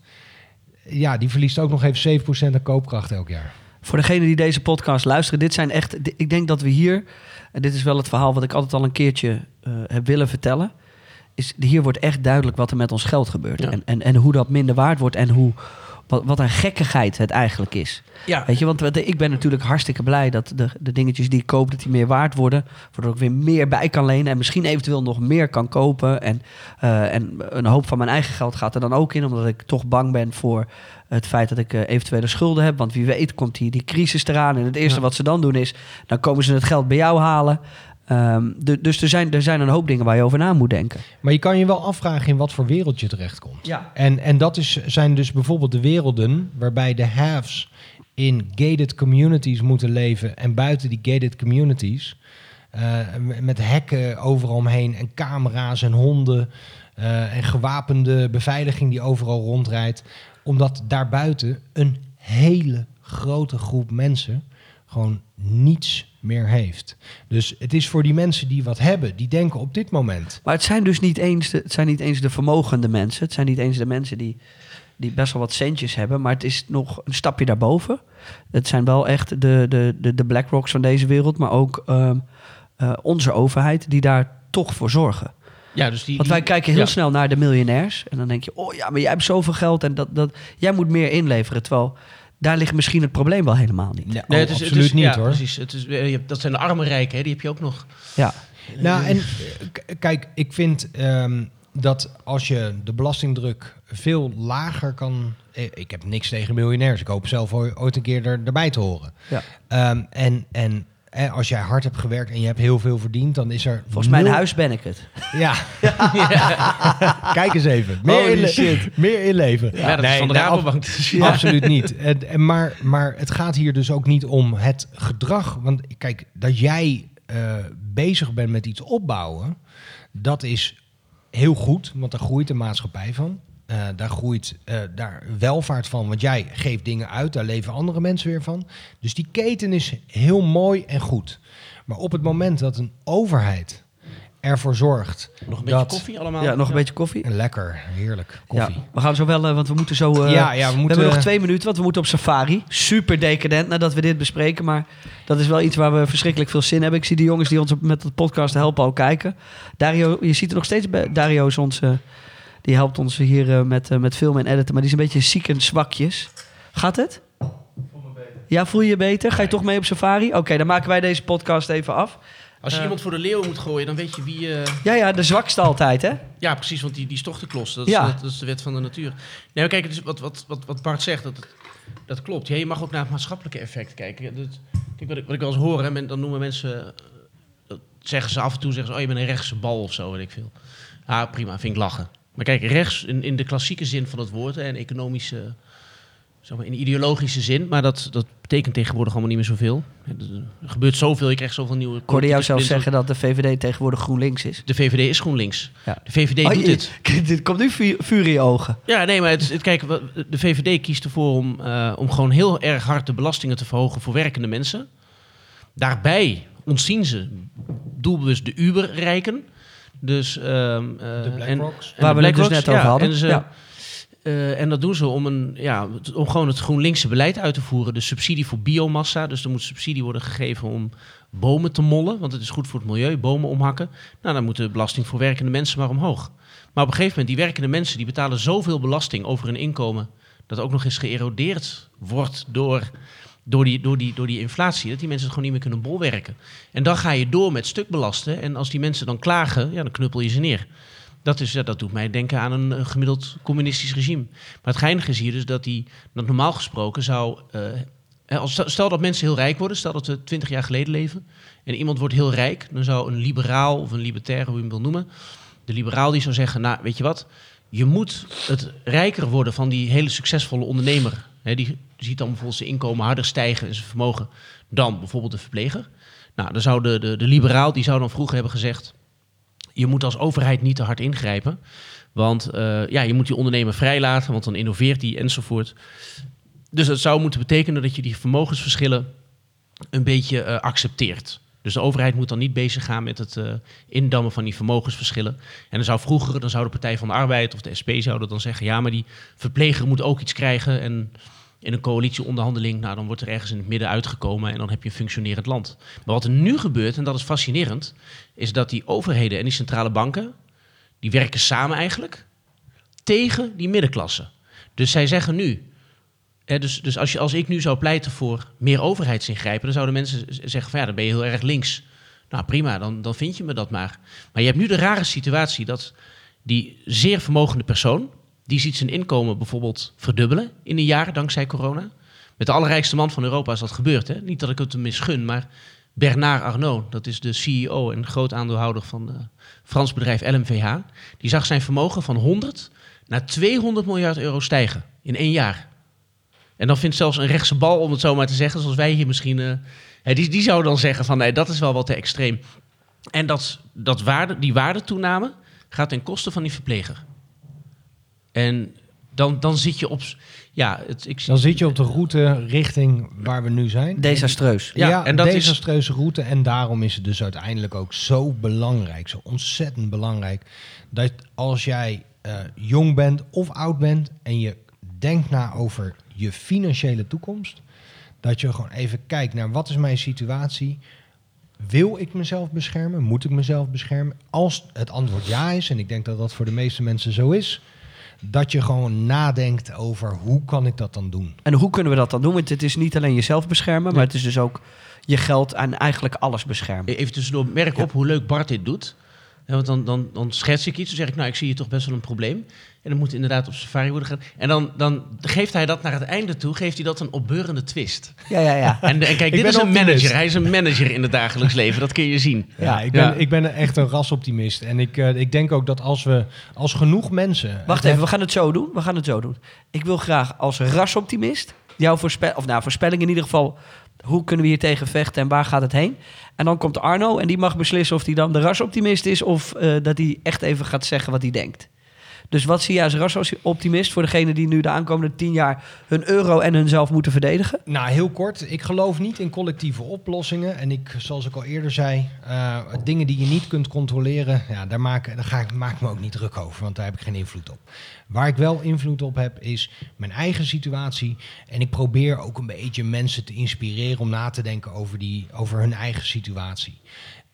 ja, die verliest ook nog even 7% aan koopkracht elk jaar. Voor degenen die deze podcast luisteren, dit zijn echt. Ik denk dat we hier, en dit is wel het verhaal wat ik altijd al een keertje eh, heb willen vertellen. Is hier wordt echt duidelijk wat er met ons geld gebeurt. Ja. En, en, en hoe dat minder waard wordt en hoe, wat, wat een gekkigheid het eigenlijk is. Ja, Weet je, want wat- ik ben natuurlijk hartstikke blij dat de, de dingetjes die ik koop, dat die meer waard worden. Waardoor ik weer meer bij kan lenen en misschien eventueel nog meer kan kopen. En, eh, en een hoop van mijn eigen geld gaat er dan ook in, omdat ik toch bang ben voor het feit dat ik eh, eventuele schulden heb. Want wie weet komt die, die crisis eraan. En het eerste Ja. wat ze dan doen is, dan komen ze het geld bij jou halen. Ehm, de- dus er zijn, er zijn een hoop dingen waar je over na moet denken. Maar je kan je wel afvragen in wat voor wereld je terechtkomt. Ja. En, en dat is, zijn dus bijvoorbeeld de werelden waarbij de haves in gated communities moeten leven en buiten die gated communities eh, met hekken overal omheen en camera's en honden eh, en gewapende beveiliging die overal rondrijdt. Omdat daarbuiten een hele grote groep mensen gewoon niets meer heeft. Dus het is voor die mensen die wat hebben, die denken op dit moment Maar het zijn dus niet eens de, het zijn niet eens de vermogende mensen. Het zijn niet eens de mensen die, die best wel wat centjes hebben. Maar het is nog een stapje daarboven. Het zijn wel echt de, de, de, de BlackRocks van deze wereld. Maar ook ehm, eh, onze overheid die daar toch voor zorgen. ja dus die, Want wij die- kijken heel ja. snel naar de miljonairs. En dan denk je, oh ja, maar jij hebt zoveel geld. En dat, dat, jij moet meer inleveren. Terwijl daar ligt misschien het probleem wel helemaal niet. Nee, Nee, oh, het is, het absoluut is- niet ja, hoor. Precies. Het is, eh, dat zijn de arme rijken, hè, die heb je ook nog. Ja. Nou, en eh, kijk, ik vind ehm, dat als je de belastingdruk veel lager kan. eh, Ik heb niks tegen miljonairs. Ik hoop zelf ooit ooit een keer er, erbij te horen. Ja. Ehm, en en eh, als jij hard hebt gewerkt en je hebt heel veel verdiend, dan is er. Volgens mijn nul- huis ben ik het. Ja. Kijk eens even. Meer, Holy inle- shit. meer inleven. Ja, dat is van de nou, Rabobank. Ja. Absoluut niet. En, en maar, maar het gaat hier dus ook niet om het gedrag. Want kijk, dat jij eh, bezig bent met iets opbouwen, dat is heel goed, want daar groeit de maatschappij van. Eh, daar groeit eh, daar welvaart van, want jij geeft dingen uit, daar leven andere mensen weer van. Dus die keten is heel mooi en goed. Maar op het moment dat een overheid ervoor zorgt Nog een beetje koffie allemaal. Ja, nog een beetje koffie. Lekker, heerlijk, koffie. Ja, we gaan zo wel, eh, want we moeten zo. eh, ja, ja, we we moeten... hebben nog twee minuten, want we moeten op safari. Super decadent nadat we dit bespreken. Maar dat is wel iets waar we verschrikkelijk veel zin in hebben. Ik zie de jongens die ons met het podcast helpen ook kijken. Dario, je ziet er nog steeds bij. Dario is ons. Die helpt ons hier eh, met, eh, met filmen en editen. Maar die is een beetje ziek en zwakjes. Gaat het? Ja, voel je je beter? Ga je toch mee op safari? Oké, dan maken wij deze podcast even af. Als je Eh. iemand voor de leeuw moet gooien, dan weet je wie... Ja, ja, de zwakste altijd, hè? Ja, precies, want die, die is toch de klos. Dat is, Ja. dat, dat is de wet van de natuur. Nee, maar kijk, dus wat, wat, wat, wat Bart zegt, dat, dat klopt. Ja, je mag ook naar het maatschappelijke effect kijken. Dat, kijk, wat ik, wat ik wel eens hoor, hè, men, dan noemen mensen... dat zeggen ze af en toe, zeggen ze, oh, je bent een rechtse bal of zo, weet ik veel. Ja, prima, vind ik lachen. Maar kijk, rechts in, in de klassieke zin van het woord, hè, en economische... Zeg maar, in ideologische zin, maar dat, dat betekent tegenwoordig allemaal niet meer zoveel. Er gebeurt zoveel, je krijgt zoveel nieuwe... Ik hoorde jou zelf zeggen dat de VVD tegenwoordig GroenLinks is. De VVD is GroenLinks. Ja. De VVD Oh, doet dit. Dit komt nu vuur, in je ogen. Ja, nee, maar het, het, kijk, de VVD kiest ervoor om, eh, om gewoon heel erg hard de belastingen te verhogen voor werkende mensen. Daarbij ontzien ze doelbewust de Uber-rijken. Dus, ehm, eh, De en- en Waar de we het dus net over ja, hadden. En, ze, Ja. eh, en dat doen ze om, een, ja, om gewoon het GroenLinkse beleid uit te voeren. De subsidie voor biomassa. Dus er moet subsidie worden gegeven om bomen te mollen. Want het is goed voor het milieu, bomen omhakken. Nou, dan moet de belasting voor werkende mensen maar omhoog. Maar op een gegeven moment, die werkende mensen... die betalen zoveel belasting over hun inkomen... dat ook nog eens geërodeerd wordt door, door, die, door, die, door die inflatie... dat die mensen het gewoon niet meer kunnen bolwerken. En dan ga je door met stuk belasten. En als die mensen dan klagen, ja, dan knuppel je ze neer. Dat, is, dat doet mij denken aan een, gemiddeld communistisch regime. Maar het geinige is hier dus dat, die, dat normaal gesproken zou... als, stel dat mensen heel rijk worden, stel dat we twintig jaar geleden leven... en iemand wordt heel rijk, dan zou een liberaal of een libertair, hoe je hem wil noemen... de liberaal die zou zeggen, nou, weet je wat... je moet het rijker worden van die hele succesvolle ondernemer. Die ziet dan bijvoorbeeld zijn inkomen harder stijgen en zijn vermogen... dan bijvoorbeeld de verpleger. Nou, dan zou de, de, de liberaal, die zou dan vroeger hebben gezegd je moet als overheid niet te hard ingrijpen. Want eh, ja, je moet die ondernemer vrijlaten, want dan innoveert hij enzovoort. Dus dat zou moeten betekenen dat je die vermogensverschillen een beetje eh, accepteert. Dus de overheid moet dan niet bezig gaan met het eh, indammen van die vermogensverschillen. En dan zou vroeger, dan zou de Partij van de Arbeid of de SP zouden dan zeggen... ja, maar die verpleger moet ook iets krijgen. En in een coalitieonderhandeling, nou, dan wordt er ergens in het midden uitgekomen... en dan heb je een functionerend land. Maar wat er nu gebeurt, en dat is fascinerend... is dat die overheden en die centrale banken... die werken samen eigenlijk tegen die middenklasse. Dus zij zeggen nu... Hè, dus dus als, je, als ik nu zou pleiten voor meer overheidsingrijpen... dan zouden mensen zeggen van ja, dan ben je heel erg links. Nou prima, dan, dan vind je me dat maar. Maar je hebt nu de rare situatie dat die zeer vermogende persoon... die ziet zijn inkomen bijvoorbeeld verdubbelen in een jaar dankzij corona. Met de allerrijkste man van Europa is dat gebeurd. Hè? Niet dat ik het hem misgun, maar Bernard Arnault... dat is de CEO en groot aandeelhouder van het Frans bedrijf LMVH... die zag zijn vermogen van 100 naar 200 miljard euro stijgen in één jaar. En dan vindt zelfs een rechtse bal, om het zo maar te zeggen, zoals wij hier misschien. hè, die, die zou dan zeggen van nee, dat is wel wat te extreem. En dat, dat waarde, die waardetoename gaat ten koste van die verpleger. En dan, dan zit je op. Ja, het, ik, Dan zit je op de route richting waar we nu zijn. Desastreus. Ja, Ja, en dat is- desastreuze route. En daarom is het dus uiteindelijk ook zo belangrijk, zo ontzettend belangrijk, dat als jij eh, jong bent of oud bent en je denkt na over je financiële toekomst, dat je gewoon even kijkt naar wat is mijn situatie. Wil ik mezelf beschermen? Moet ik mezelf beschermen? Als het antwoord ja is, en ik denk dat dat voor de meeste mensen zo is, dat je gewoon nadenkt over hoe kan ik dat dan doen? En hoe kunnen we dat dan doen? Want het is niet alleen jezelf beschermen, maar het is dus ook je geld en eigenlijk alles beschermen. Even tussendoor, merk op hoe leuk Bart dit doet. Ja, want dan, dan, dan schets ik iets, dan zeg ik, nou, ik zie hier toch best wel een probleem. En dan moet inderdaad op safari worden gedaan. En dan, dan geeft hij dat naar het einde toe, geeft hij dat een opbeurende twist. Ja, ja, ja. En, en kijk, dit is een optimist. manager. Hij is een manager in het dagelijks leven, dat kun je zien. Ja, ik ben, Ja. Ik ben echt een rasoptimist. En ik, eh, ik denk ook dat als we, als genoeg mensen... Wacht even, we gaan het zo doen. We gaan het zo doen. Ik wil graag als rasoptimist jouw voorspel, of nou, voorspelling in ieder geval. Hoe kunnen we hier tegen vechten en waar gaat het heen? En dan komt Arno en die mag beslissen of hij dan de rasoptimist is of eh, dat hij echt even gaat zeggen wat hij denkt. Dus wat zie je als rasoptimist voor degene die nu de aankomende tien jaar hun euro en hunzelf moeten verdedigen? Nou, heel kort. Ik geloof niet in collectieve oplossingen. En ik, zoals ik al eerder zei, eh, dingen die je niet kunt controleren, ja, daar, maak, daar ga ik, maak me ook niet druk over, want daar heb ik geen invloed op. Waar ik wel invloed op heb, is mijn eigen situatie. En ik probeer ook een beetje mensen te inspireren om na te denken over, die, over hun eigen situatie.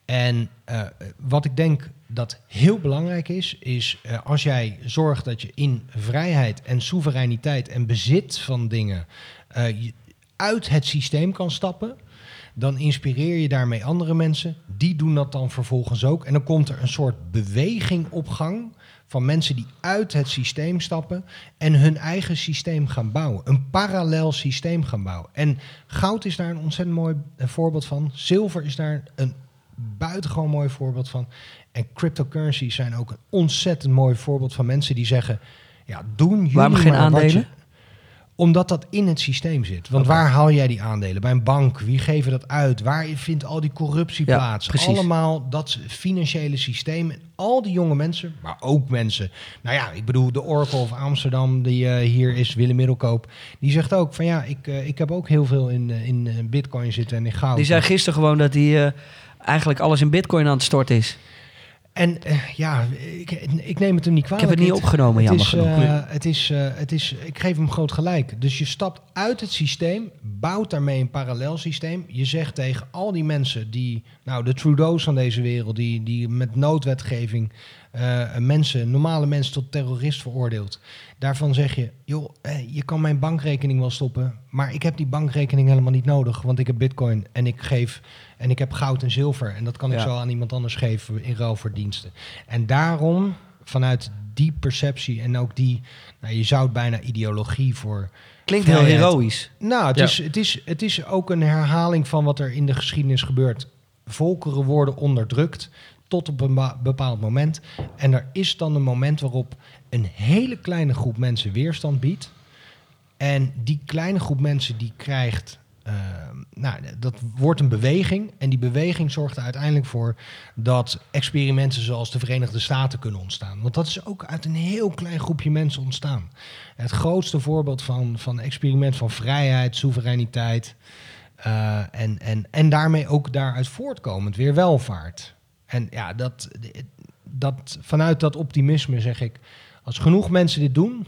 En eh, wat ik denk dat heel belangrijk is, is eh, als jij zorgt dat je in vrijheid en soevereiniteit en bezit van dingen eh, uit het systeem kan stappen, dan inspireer je daarmee andere mensen. Die doen dat dan vervolgens ook. En dan komt er een soort beweging op gang van mensen die uit het systeem stappen en hun eigen systeem gaan bouwen. Een parallel systeem gaan bouwen. En goud is daar een ontzettend mooi eh, voorbeeld van. Zilver is daar een buitengewoon mooi voorbeeld van. En cryptocurrencies zijn ook een ontzettend mooi voorbeeld van mensen die zeggen... Ja, doen jullie Waarom geen maar wat aandelen? je- omdat dat in het systeem zit. Want waar haal jij die aandelen? Bij een bank. Wie geven dat uit? Waar vindt al die corruptie Ja, plaats? precies. Allemaal dat financiële systeem. En al die jonge mensen, maar ook mensen. Nou ja, ik bedoel, de Oracle of Amsterdam, die eh, hier is, Willem Middelkoop. Die zegt ook van ja, ik, eh, ik heb ook heel veel in, eh, in bitcoin zitten en in goud. Die zei gisteren gewoon dat hij eigenlijk alles in bitcoin aan het storten is. En eh, ja, ik, ik neem het hem niet Ik kwalijk. heb het niet opgenomen, het jammer is, genoeg. eh, het is, eh, het is, ik geef hem groot gelijk. Dus je stapt uit het systeem, bouwt daarmee een parallel systeem. Je zegt tegen al die mensen die, nou de Trudeau's van deze wereld, die, die met noodwetgeving mensen, normale mensen tot terrorist veroordeelt. Daarvan zeg je, joh, je kan mijn bankrekening wel stoppen, maar ik heb die bankrekening helemaal niet nodig, want ik heb bitcoin en ik geef en ik heb goud en zilver en dat kan ik Ja. zo aan iemand anders geven in ruil voor diensten. En daarom, vanuit die perceptie en ook die, nou, je zou het bijna ideologie voor. Klinkt heel heroïs. Nou, het, Ja. is, het, is, het is ook een herhaling van wat er in de geschiedenis gebeurt. Volkeren worden onderdrukt tot op een bepaald moment. En er is dan een moment waarop een hele kleine groep mensen weerstand biedt. En die kleine groep mensen die krijgt, eh, nou, dat wordt een beweging. En die beweging zorgt er uiteindelijk voor dat experimenten zoals de Verenigde Staten kunnen ontstaan. Want dat is ook uit een heel klein groepje mensen ontstaan. Het grootste voorbeeld van, van experiment van vrijheid, soevereiniteit. eh, en, en, en daarmee ook daaruit voortkomend weer welvaart. En ja, dat, dat, vanuit dat optimisme zeg ik, als genoeg mensen dit doen,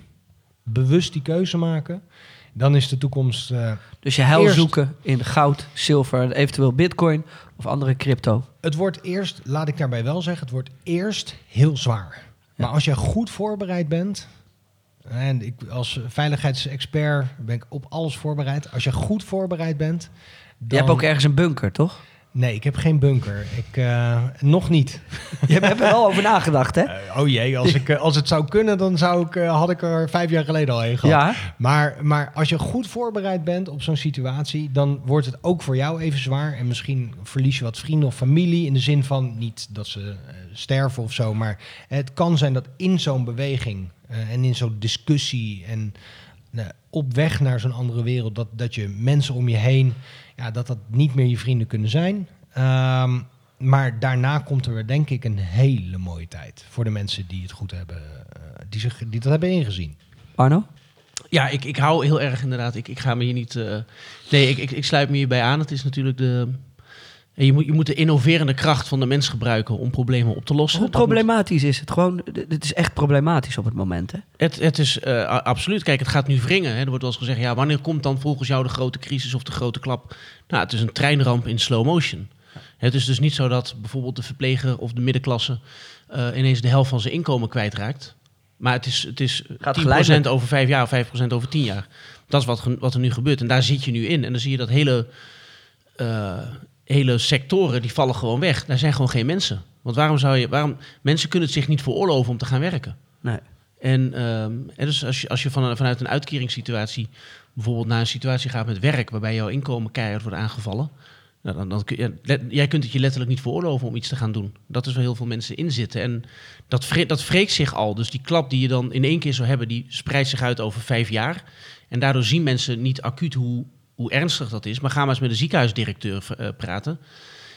bewust die keuze maken, dan is de toekomst. eh, Dus je heil Eerst- zoeken in goud, zilver, eventueel bitcoin of andere crypto. het wordt eerst, laat ik daarbij wel zeggen, het wordt eerst heel zwaar. Maar als je goed voorbereid bent, en ik als veiligheidsexpert ben ik op alles voorbereid. Als je goed voorbereid bent, dan... Je hebt ook ergens een bunker, toch? Nee, ik heb geen bunker. Ik, eh, nog niet. Je hebt er wel over nagedacht, hè? Eh, oh jee, als, ik, eh, als het zou kunnen, dan zou ik, had ik er vijf jaar geleden al heen gehad. Ja. Maar, maar als je goed voorbereid bent op zo'n situatie, dan wordt het ook voor jou even zwaar. En misschien verlies je wat vrienden of familie. In de zin van niet dat ze sterven of zo. Maar het kan zijn dat in zo'n beweging en in zo'n discussie en op weg naar zo'n andere wereld, dat, dat je mensen om je heen, ja, dat dat niet meer je vrienden kunnen zijn. Ehm, maar daarna komt er weer, denk ik, een hele mooie tijd voor de mensen die het goed hebben, eh, die, zich, die dat hebben ingezien. Arno? Ja, ik, ik hou heel erg inderdaad. Ik, ik ga me hier niet. eh, nee, ik, ik, ik sluit me hierbij aan. Het is natuurlijk de. En Je moet, je moet de innoverende kracht van de mens gebruiken om problemen op te lossen. Hoe Dat moet- problematisch is het? Gewoon, het is echt problematisch op het moment, hè? Het, het is eh, absoluut. Kijk, het gaat nu wringen. Hè. Er wordt wel eens gezegd: ja, wanneer komt dan volgens jou de grote crisis of de grote klap? Nou, het is een treinramp in slow motion. Het is dus niet zo dat bijvoorbeeld de verpleger of de middenklasse eh, ineens de helft van zijn inkomen kwijtraakt. Maar het is, het is 10% geleidelijk. over vijf jaar of 5% over tien jaar. Dat is wat, wat er nu gebeurt. En daar zit je nu in. En dan zie je dat hele, eh, hele sectoren, die vallen gewoon weg. Daar zijn gewoon geen mensen. Want waarom zou je... Waarom, mensen kunnen het zich niet veroorloven om te gaan werken. Nee. En, ehm, en dus als je, als je van, vanuit een uitkeringssituatie bijvoorbeeld naar een situatie gaat met werk, waarbij jouw inkomen keihard wordt aangevallen, nou, dan, dan kun je, let- jij kunt het je letterlijk niet veroorloven om iets te gaan doen. Dat is waar heel veel mensen in zitten. En dat, vre, dat wreekt zich al. Dus die klap die je dan in één keer zou hebben, die spreidt zich uit over vijf jaar. En daardoor zien mensen niet acuut hoe, hoe ernstig dat is. Maar ga maar eens met een ziekenhuisdirecteur eh, praten.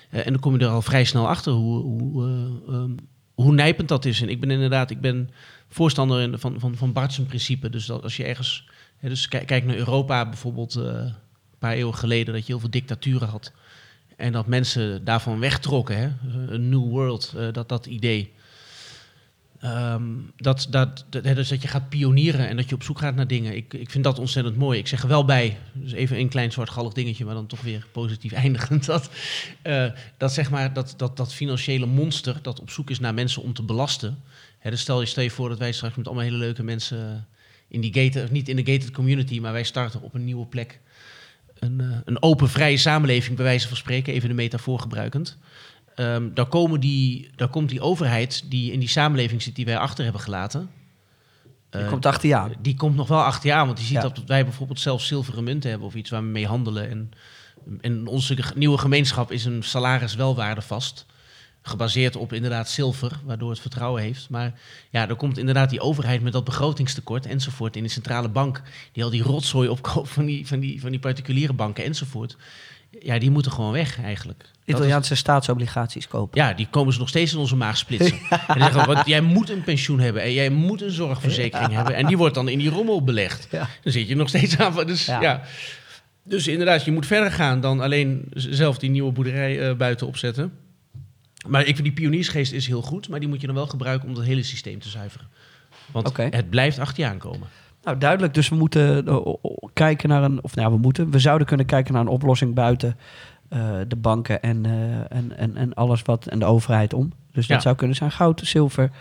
Eh, en dan kom je er al vrij snel achter hoe, hoe, ehm, hoe nijpend dat is. En ik ben inderdaad, ik ben voorstander van, van, van Bart's principe. Dus dat als je ergens, dus kijk, naar Europa bijvoorbeeld, een paar eeuwen geleden, dat je heel veel dictaturen had. En dat mensen daarvan wegtrokken, hè? een new world, dat, dat idee. Ehm, dat, dat, dat, dus dat je gaat pionieren en dat je op zoek gaat naar dingen. Ik, ik vind dat ontzettend mooi. Ik zeg er wel bij, dus even een klein zwartgallig dingetje, maar dan toch weer positief eindigend. Dat, eh, dat zeg maar, dat, dat, dat financiële monster dat op zoek is naar mensen om te belasten. Hè, dus stel je, stel je voor dat wij straks met allemaal hele leuke mensen in die gated, niet in de gated community, maar wij starten op een nieuwe plek. Een, eh, een open, vrije samenleving, bij wijze van spreken, even de metafoor gebruikend. Ehm daar, komen die, daar komt die overheid die in die samenleving zit, die wij achter hebben gelaten. Je eh, komt achter je aan. die komt nog wel achter je aan, want die ziet Ja. dat wij bijvoorbeeld zelf zilveren munten hebben of iets waar we mee handelen. En, en onze nieuwe gemeenschap is een salariswelwaarde vast. Gebaseerd op inderdaad zilver, waardoor het vertrouwen heeft. Maar ja, dan komt inderdaad die overheid met dat begrotingstekort enzovoort. In de centrale bank, die al die rotzooi opkoopt van die, van die, van die particuliere banken enzovoort. Ja, die moeten gewoon weg eigenlijk. Dat is- Italiaanse staatsobligaties kopen. ja, die komen ze nog steeds in onze maag splitsen. En zeggen, wat, jij moet een pensioen hebben en jij moet een zorgverzekering hebben. En die wordt dan in die rommel belegd. Ja. Dan zit je nog steeds aan. van- Dus, Ja. dus inderdaad, je moet verder gaan dan alleen zelf die nieuwe boerderij eh, buiten opzetten. Maar ik vind die pioniersgeest is heel goed, maar die moet je dan wel gebruiken om het hele systeem te zuiveren. Want het blijft achter je aankomen. Nou, duidelijk. Dus we moeten eh, kijken naar een... Of nou, ja, we moeten... We zouden kunnen kijken naar een oplossing buiten eh, de banken en, eh, en, en, en alles wat... En de overheid om. Dus dat Ja. zou kunnen zijn goud, zilver,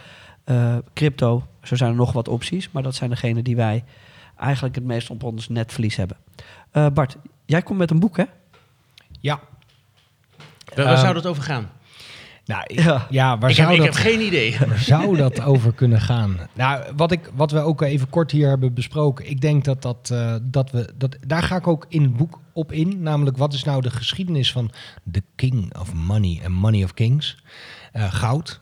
crypto. Zo zijn er nog wat opties. Maar dat zijn degene die wij eigenlijk het meest op ons netvlies hebben. Bart, jij komt met een boek, hè? Ja. Waar, waar Ehm, zou het over gaan? Nou, ik- Ja. ja, waar Ik heb, zou ik dat... heb geen idee. Waar zou dat over kunnen gaan? Nou, wat, ik, wat we ook even kort hier hebben besproken. Ik denk dat, dat, eh, dat we. Dat, daar ga ik ook in het boek op in. Namelijk, wat is nou de geschiedenis van The King of Money en Money of Kings? Eh, goud.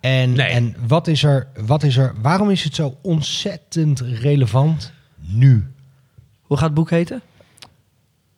En, Nee. en wat, is er, wat is er. Waarom is het zo ontzettend relevant nu? Hoe gaat het boek heten?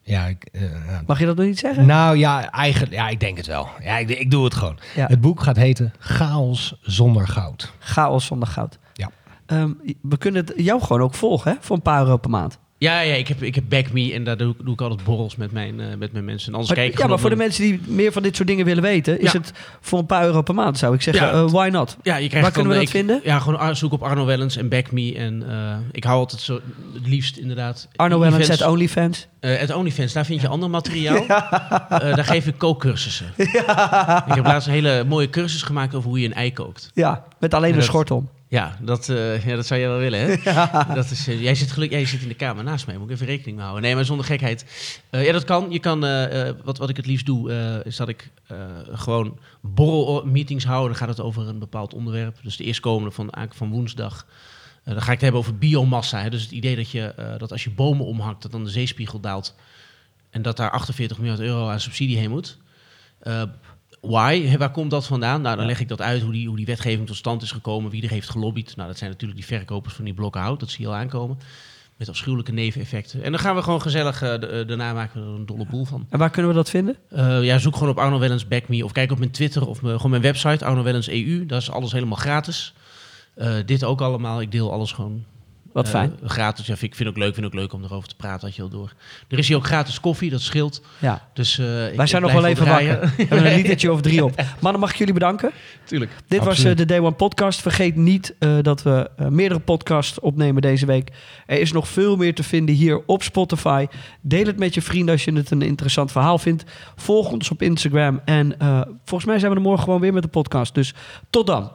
Ja, ik, eh, nou, Mag je dat nog niet zeggen? nou ja, eigenlijk, ja, ik denk het wel. Ja, ik, ik doe het gewoon. Ja. Het boek gaat heten Chaos zonder goud. Chaos zonder goud. Ja. Ehm, we kunnen het jou gewoon ook volgen, hè? Voor een paar euro per maand. Ja, ja ik, heb, ik heb Back Me en daar doe, ik- doe ik altijd borrels met mijn, eh, met mijn mensen. En anders Maar, kijk ja, maar voor de mensen die meer van dit soort dingen willen weten, is Ja. het voor een paar euro per maand, zou ik zeggen. Ja. eh, why not? Ja, je krijgt Waar kunnen we dat ik- vinden? Ja, gewoon zoek op Arno Wellens en Back Me. En eh, ik hou altijd zo, het liefst inderdaad... Arno Wellens at OnlyFans. Het OnlyFans, daar vind je ander materiaal. Daar geef ik kookcursussen. Ik heb laatst een hele mooie cursus gemaakt over hoe je een ei kookt. Ja, met alleen een dat- schort om. Ja, dat, eh, ja, dat zou jij wel willen, hè? Dat is, eh, jij, zit geluk, jij zit in de kamer naast mij, moet ik even rekening mee houden. Nee, maar zonder gekheid. Eh, ja, dat kan. Je kan wat, wat ik het liefst doe, is dat ik gewoon borrelmeetings hou. Dan gaat het over een bepaald onderwerp. Dus de eerstkomende van, eigenlijk van woensdag. Dan ga ik het hebben over biomassa. Hè? Dus het idee dat, je, dat als je bomen omhakt, dat dan de zeespiegel daalt. En dat daar 48 miljard euro aan subsidie heen moet. Why? Waar komt dat vandaan? Nou, dan leg ik dat uit hoe die, hoe die wetgeving tot stand is gekomen, wie er heeft gelobbyd. Nou, dat zijn natuurlijk die verkopers van die blokken hout, dat zie je al aankomen. Met afschuwelijke neveneffecten. En dan gaan we gewoon gezellig, eh, daarna maken we er een dolle boel van. En waar kunnen we dat vinden? Eh, ja, zoek gewoon op Arno Wellens Back Me of kijk op mijn Twitter of mijn, gewoon mijn website, Arno Wellens EU. Daar is alles helemaal gratis. Dit ook allemaal. Ik deel alles gewoon Wat eh, fijn. gratis. Ja, vind ik vind ook leuk, vind ook leuk om erover te praten, had je al door. Er is hier ook gratis koffie, dat scheelt. Ja. Dus, eh, ik- Wij zijn ik nog wel even draaien. wakker. We hebben een litertje of drie op. Mannen, mag ik jullie bedanken? Tuurlijk. Dit was eh, de Day One podcast. Vergeet niet eh, dat we meerdere podcasts opnemen deze week. Er is nog veel meer te vinden hier op Spotify. Deel het met je vrienden als je het een interessant verhaal vindt. Volg ons op Instagram. En eh, volgens mij zijn we er morgen gewoon weer met de podcast. Dus tot dan.